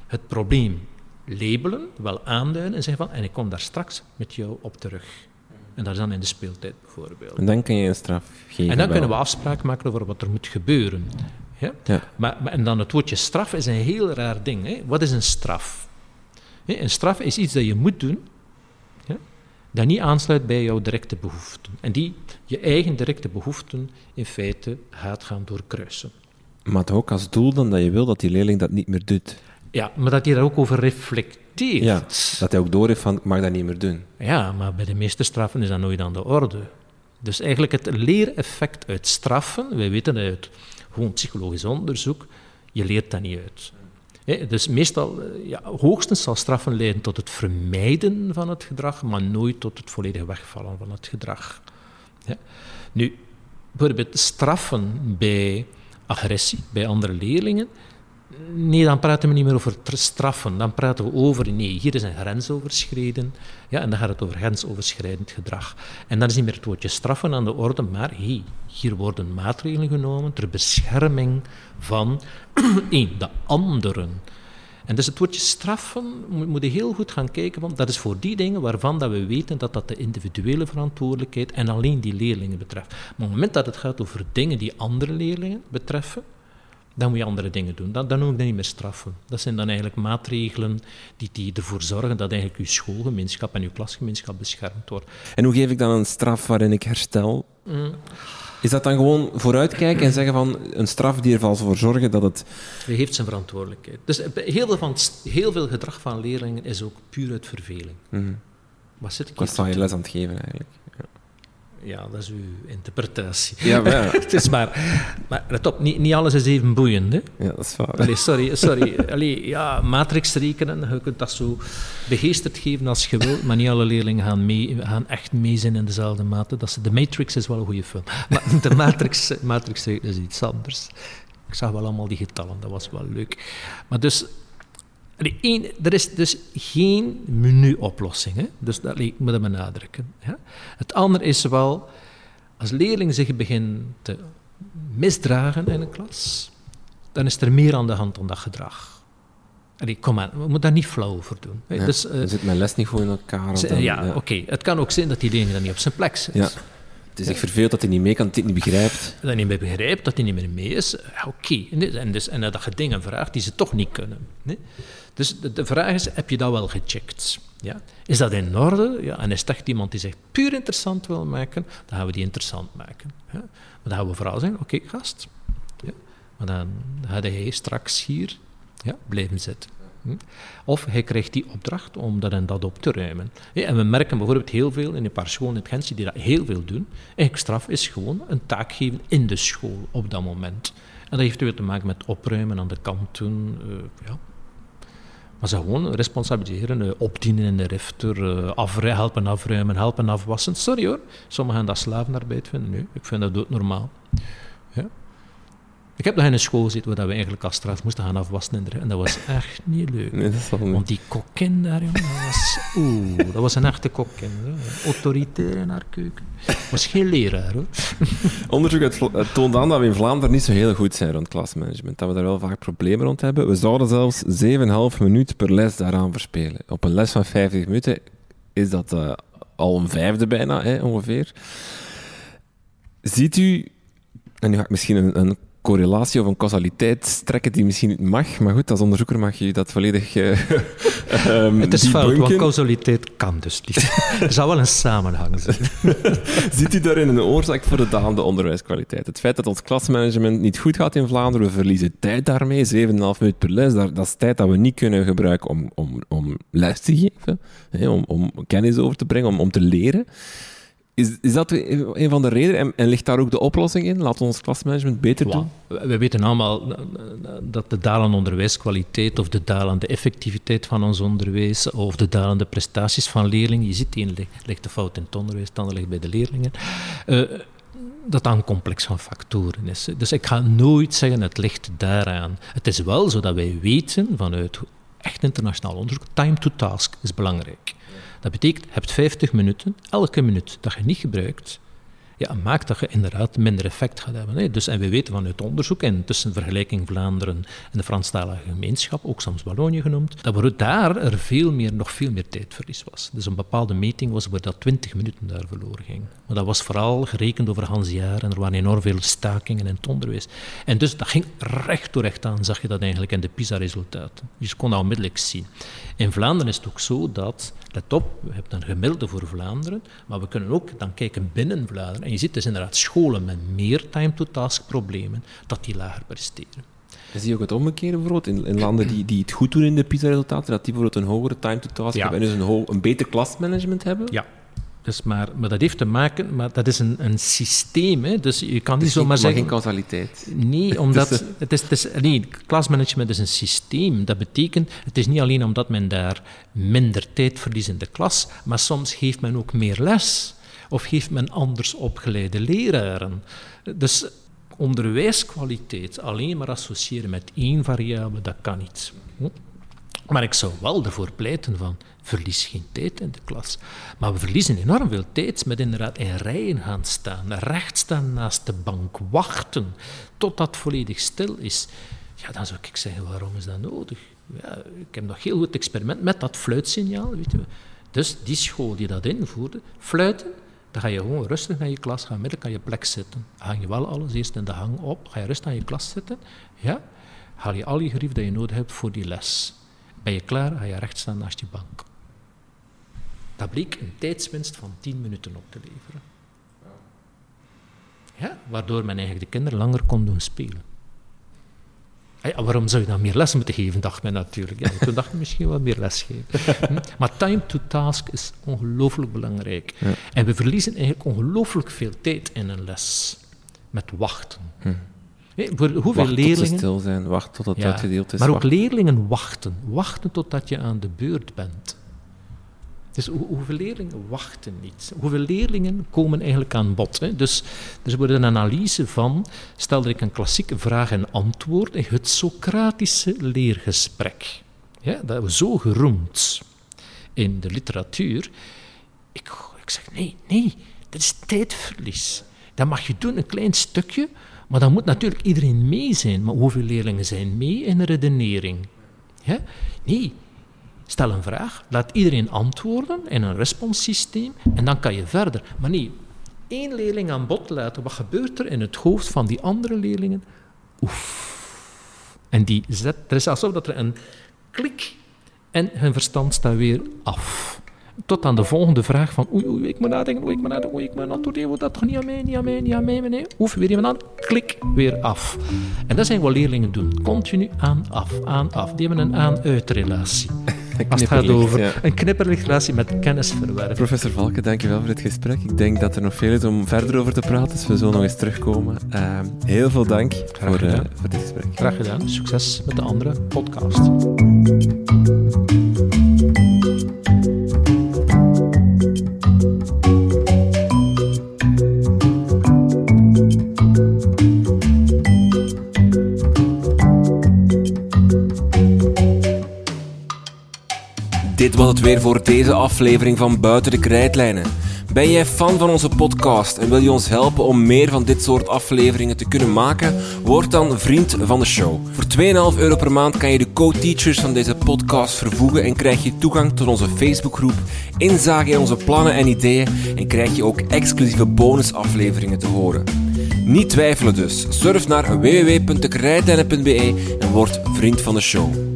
Het probleem labelen, wel aanduiden en zeggen van en ik kom daar straks met jou op terug. En dat is dan in de speeltijd bijvoorbeeld. En dan kun je een straf geven. En dan kunnen we afspraken maken over wat er moet gebeuren. Ja? ja. Maar, maar, en dan het woordje straf is een heel raar ding. Hè? Wat is een straf? Een straf is iets dat je moet doen, ja? dat niet aansluit bij jouw directe behoeften. En die je eigen directe behoeften in feite gaat gaan doorkruisen. Maar toch ook als doel dan dat je wil dat die leerling dat niet meer doet. Ja, maar dat hij daar ook over reflecteert. Ja, dat hij ook door heeft van, ik mag dat niet meer doen. Ja, maar bij de meeste straffen is dat nooit aan de orde. Dus eigenlijk het leereffect uit straffen, wij weten uit gewoon psychologisch onderzoek, je leert dat niet uit. dus meestal, eh, ja, hoogstens zal straffen leiden tot het vermijden van het gedrag, maar nooit tot het volledig wegvallen van het gedrag. Nu, bijvoorbeeld straffen bij agressie, bij andere leerlingen, Nee, dan praten we niet meer over straffen. Dan praten we over, nee, hier is een grens overschreden. Ja, en dan gaat het over grensoverschrijdend gedrag. En dan is niet meer het woordje straffen aan de orde, maar hier worden maatregelen genomen ter bescherming van één, de anderen. En dus het woordje straffen moet je heel goed gaan kijken, want dat is voor die dingen waarvan dat we weten dat dat de individuele verantwoordelijkheid en alleen die leerlingen betreft. Maar op het moment dat het gaat over dingen die andere leerlingen betreffen, dan moet je andere dingen doen. Dan, dan noem ik dat niet meer straffen. Dat zijn dan eigenlijk maatregelen die, die ervoor zorgen dat eigenlijk je schoolgemeenschap en je klasgemeenschap beschermd wordt. En hoe geef ik dan een straf waarin ik herstel? Mm. Is dat dan gewoon vooruitkijken en zeggen van een straf die ervoor voor zorgen dat het... Hij heeft zijn verantwoordelijkheid. Dus heel veel, van, heel veel gedrag van leerlingen is ook puur uit verveling. Mm. Wat zit ik Wat je les aan het geven eigenlijk? Ja, dat is uw interpretatie. Ja, maar ja. het is maar, maar let op, niet, niet alles is even boeiend. Hè? Ja, dat is waar. Allee, sorry, sorry. Allee, ja, matrix rekenen, je kunt dat zo begeesterd geven als je wilt, maar niet alle leerlingen gaan, mee, gaan echt mee zijn in dezelfde mate. Dat ze, de Matrix is wel een goede film, maar de Matrix, matrix is iets anders. Ik zag wel allemaal die getallen, dat was wel leuk. Maar dus, één, er is dus geen menu-oplossing. Hè? Dus dat moet ik benadrukken. Ja? Het andere is wel, als leerling zich begint te misdragen in een klas, dan is er meer aan de hand dan dat gedrag. Allee, kom maar, we moeten daar niet flauw over doen. Ja, dus, uh, zit mijn les niet goed in elkaar? Dan, ja, ja. oké. Het kan ook zijn dat die leerling dan niet op zijn plek zit. Het is echt dat hij niet mee kan, dat hij niet begrijpt. Dat hij niet meer begrijpt, dat hij niet meer mee is. Oké. En, dus, en dat je dingen vraagt die ze toch niet kunnen. Dus de, vraag is, heb je dat wel gecheckt? Ja? Is dat in orde? Ja, en is het echt iemand die zich puur interessant wil maken, dan gaan we die interessant maken. Maar dan gaan we vooral zeggen, oké, gast. Ja? Maar dan ga hij straks hier ja, blijven zitten. Hm? Of hij krijgt die opdracht om dat en dat op te ruimen. En we merken bijvoorbeeld heel veel in een paar scholen in Gent die dat heel veel doen. Eigenlijk straf is gewoon een taak geven in de school op dat moment. En dat heeft weer te maken met opruimen aan de kant doen. Uh, ja. Maar ze gewoon responsabiliseren, uh, opdienen in de rifter, afru helpen afruimen, helpen afwassen. Sorry hoor, sommigen dat slavenarbeid vinden. Nee, ik vind dat doodnormaal. Ja. Ik heb nog in een school zitten waar we eigenlijk als straf moesten gaan afwassen. En dat was echt niet leuk. Nee, dat niet. Want die kokkin daar, jongen, dat was... Oeh, dat was een echte kokkin. Autoritair in haar keuken. was geen leraar, hoor. Onderzoek het toont aan dat we in Vlaanderen niet zo heel goed zijn rond klasmanagement. Dat we daar wel vaak problemen rond hebben. We zouden zelfs 7,5 minuten per les daaraan verspelen. Op een les van 50 minuten is dat uh, al een vijfde bijna, hè, ongeveer. Ziet u en nu ga ik misschien een, een correlatie of een causaliteit trekken die misschien niet mag. Maar goed, als onderzoeker mag je dat volledig um, Het is fout, want causaliteit kan dus niet. er zou wel een samenhang zijn. Ziet u daarin een oorzaak voor de dalende onderwijskwaliteit? Het feit dat ons klasmanagement niet goed gaat in Vlaanderen, we verliezen tijd daarmee, 7,5 minuten per les, dat, is tijd dat we niet kunnen gebruiken om, om, om les te geven, hè, om, om kennis over te brengen, om, om te leren. Is, is dat een van de redenen? En, en ligt daar ook de oplossing in? Laat ons klasmanagement beter doen? We weten allemaal dat de dalende onderwijskwaliteit of de dalende effectiviteit van ons onderwijs of de dalende prestaties van leerlingen, je ziet, één ligt de fout in het onderwijs, de ligt bij de leerlingen, uh, dat dat een complex van factoren is. Dus ik ga nooit zeggen het ligt daaraan. Het is wel zo dat wij weten vanuit echt internationaal onderzoek, time to task is belangrijk. Dat betekent, je hebt 50 minuten, elke minuut dat je niet gebruikt, ja, maakt dat je inderdaad minder effect gaat hebben. Hè. Dus, en we weten vanuit onderzoek, en tussen vergelijking Vlaanderen en de Franstalige gemeenschap, ook soms Wallonië genoemd, dat er daar er veel meer, nog veel meer tijdverlies was. Dus een bepaalde meting was waar dat 20 minuten daar verloren ging. Maar dat was vooral gerekend over Hans jaar en er waren enorm veel stakingen in het onderwijs. En dus dat ging recht door recht aan, zag je dat eigenlijk in de PISA-resultaten. Je kon dat onmiddellijk zien. In Vlaanderen is het ook zo dat, let op, we hebben een gemiddelde voor Vlaanderen, maar we kunnen ook dan kijken binnen Vlaanderen. En je ziet dus inderdaad scholen met meer time-to-task problemen, dat die lager presteren. En zie je ook het omgekeerde bijvoorbeeld in, in landen die, die het goed doen in de PISA-resultaten, dat die bijvoorbeeld een hogere time-to-task hebben en dus een, een beter klasmanagement hebben? Ja, dus maar, maar dat heeft te maken, maar dat is een, een systeem. Hè? Dus je kan niet zomaar zeggen. geen causaliteit. Nee, omdat het is, het is, nee, klasmanagement is een systeem. Dat betekent, het is niet alleen omdat men daar minder tijd verliest in de klas, maar soms geeft men ook meer les. Of geeft men anders opgeleide leraren. Dus onderwijskwaliteit alleen maar associëren met één variabele, dat kan niet. Maar ik zou wel ervoor pleiten van, verlies geen tijd in de klas. Maar we verliezen enorm veel tijd met inderdaad in rijen gaan staan, recht staan naast de bank, wachten totdat het volledig stil is. Ja, dan zou ik zeggen, waarom is dat nodig? Ja, ik heb nog heel goed experiment met dat fluitsignaal. Weet je. Dus die school die dat invoerde, fluiten, dan ga je gewoon rustig naar je klas gaan, midden aan je plek zitten. Hang je wel alles eerst in de hang op, ga je rustig aan je klas zitten, ja, haal je al je grief dat je nodig hebt voor die les. Ben je klaar, ga je recht staan naast je bank. Dat bleek een tijdswinst van 10 minuten op te leveren. Ja, waardoor men eigenlijk de kinderen langer kon doen spelen. Ja, waarom zou je dan meer les moeten geven, dacht men natuurlijk. Ja, toen dacht ik misschien wel meer les geven. Hm? Maar time to task is ongelooflijk belangrijk. En we verliezen eigenlijk ongelooflijk veel tijd in een les. Met wachten. Hm. voor hoeveel wacht leerlingen... tot ze stil zijn, wacht tot het uitgedeeld is. Maar ook leerlingen wachten. Wachten totdat je aan de beurt bent. Dus hoeveel leerlingen wachten niet? Hoeveel leerlingen komen eigenlijk aan bod? Hè? Dus, dus er wordt een analyse van, stel dat ik een klassieke vraag en antwoord, het Socratische leergesprek. Ja, dat we zo geroemd in de literatuur. Ik, ik zeg, nee, nee, dat is tijdverlies. Dat mag je doen, een klein stukje, maar dan moet natuurlijk iedereen mee zijn. Maar hoeveel leerlingen zijn mee in de redenering? Nee, stel een vraag, laat iedereen antwoorden in een responssysteem en dan kan je verder. Maar nee, één leerling aan bod laten, wat gebeurt er in het hoofd van die andere leerlingen? Oef. En die zet, er is alsof dat er een klik en hun verstand staat weer af. Tot aan de volgende vraag van oei, oei, ik moet nadenken, oei, ik moet nadenken, oei, ik moet antwoorden, dat toch niet aan mij, niet aan mij, niet aan mij, meneer. Oef, weer even aan, klik, weer af. En dat zijn wat leerlingen doen. Continu aan, af, aan, af. Die hebben een aan-uit-relatie. Als het gaat over ja. een knipperlichtrelatie met kennisverwerving. Professor Valken, dankjewel voor het gesprek. Ik denk dat er nog veel is om verder over te praten, dus we zullen nog eens terugkomen. Uh, heel veel dank voor, uh, voor dit gesprek. Graag gedaan. Succes met de andere podcast. Dit was het weer voor deze aflevering van Buiten de Krijtlijnen. Ben jij fan van onze podcast en wil je ons helpen om meer van dit soort afleveringen te kunnen maken? Word dan vriend van de show. Voor 2,5 euro per maand kan je de co-teachers van deze podcast vervoegen en krijg je toegang tot onze Facebookgroep, inzage in onze plannen en ideeën en krijg je ook exclusieve bonusafleveringen te horen. Niet twijfelen dus. Surf naar www.dekrijtlijnen.be en word vriend van de show.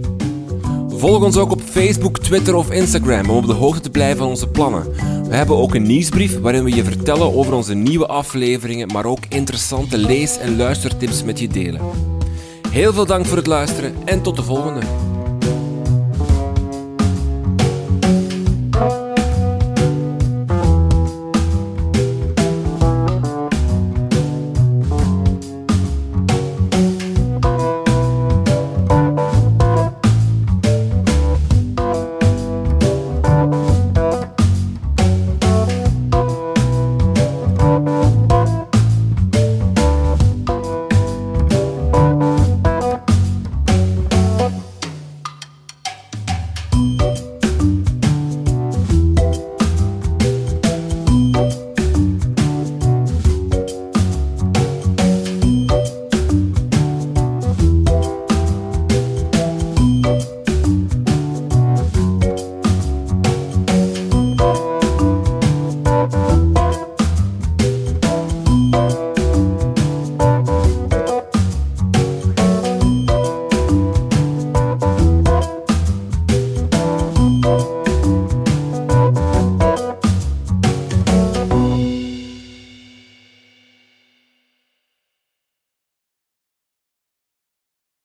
Volg ons ook op Facebook, Twitter of Instagram om op de hoogte te blijven van onze plannen. We hebben ook een nieuwsbrief waarin we je vertellen over onze nieuwe afleveringen, maar ook interessante lees- en luistertips met je delen. Heel veel dank voor het luisteren en tot de volgende.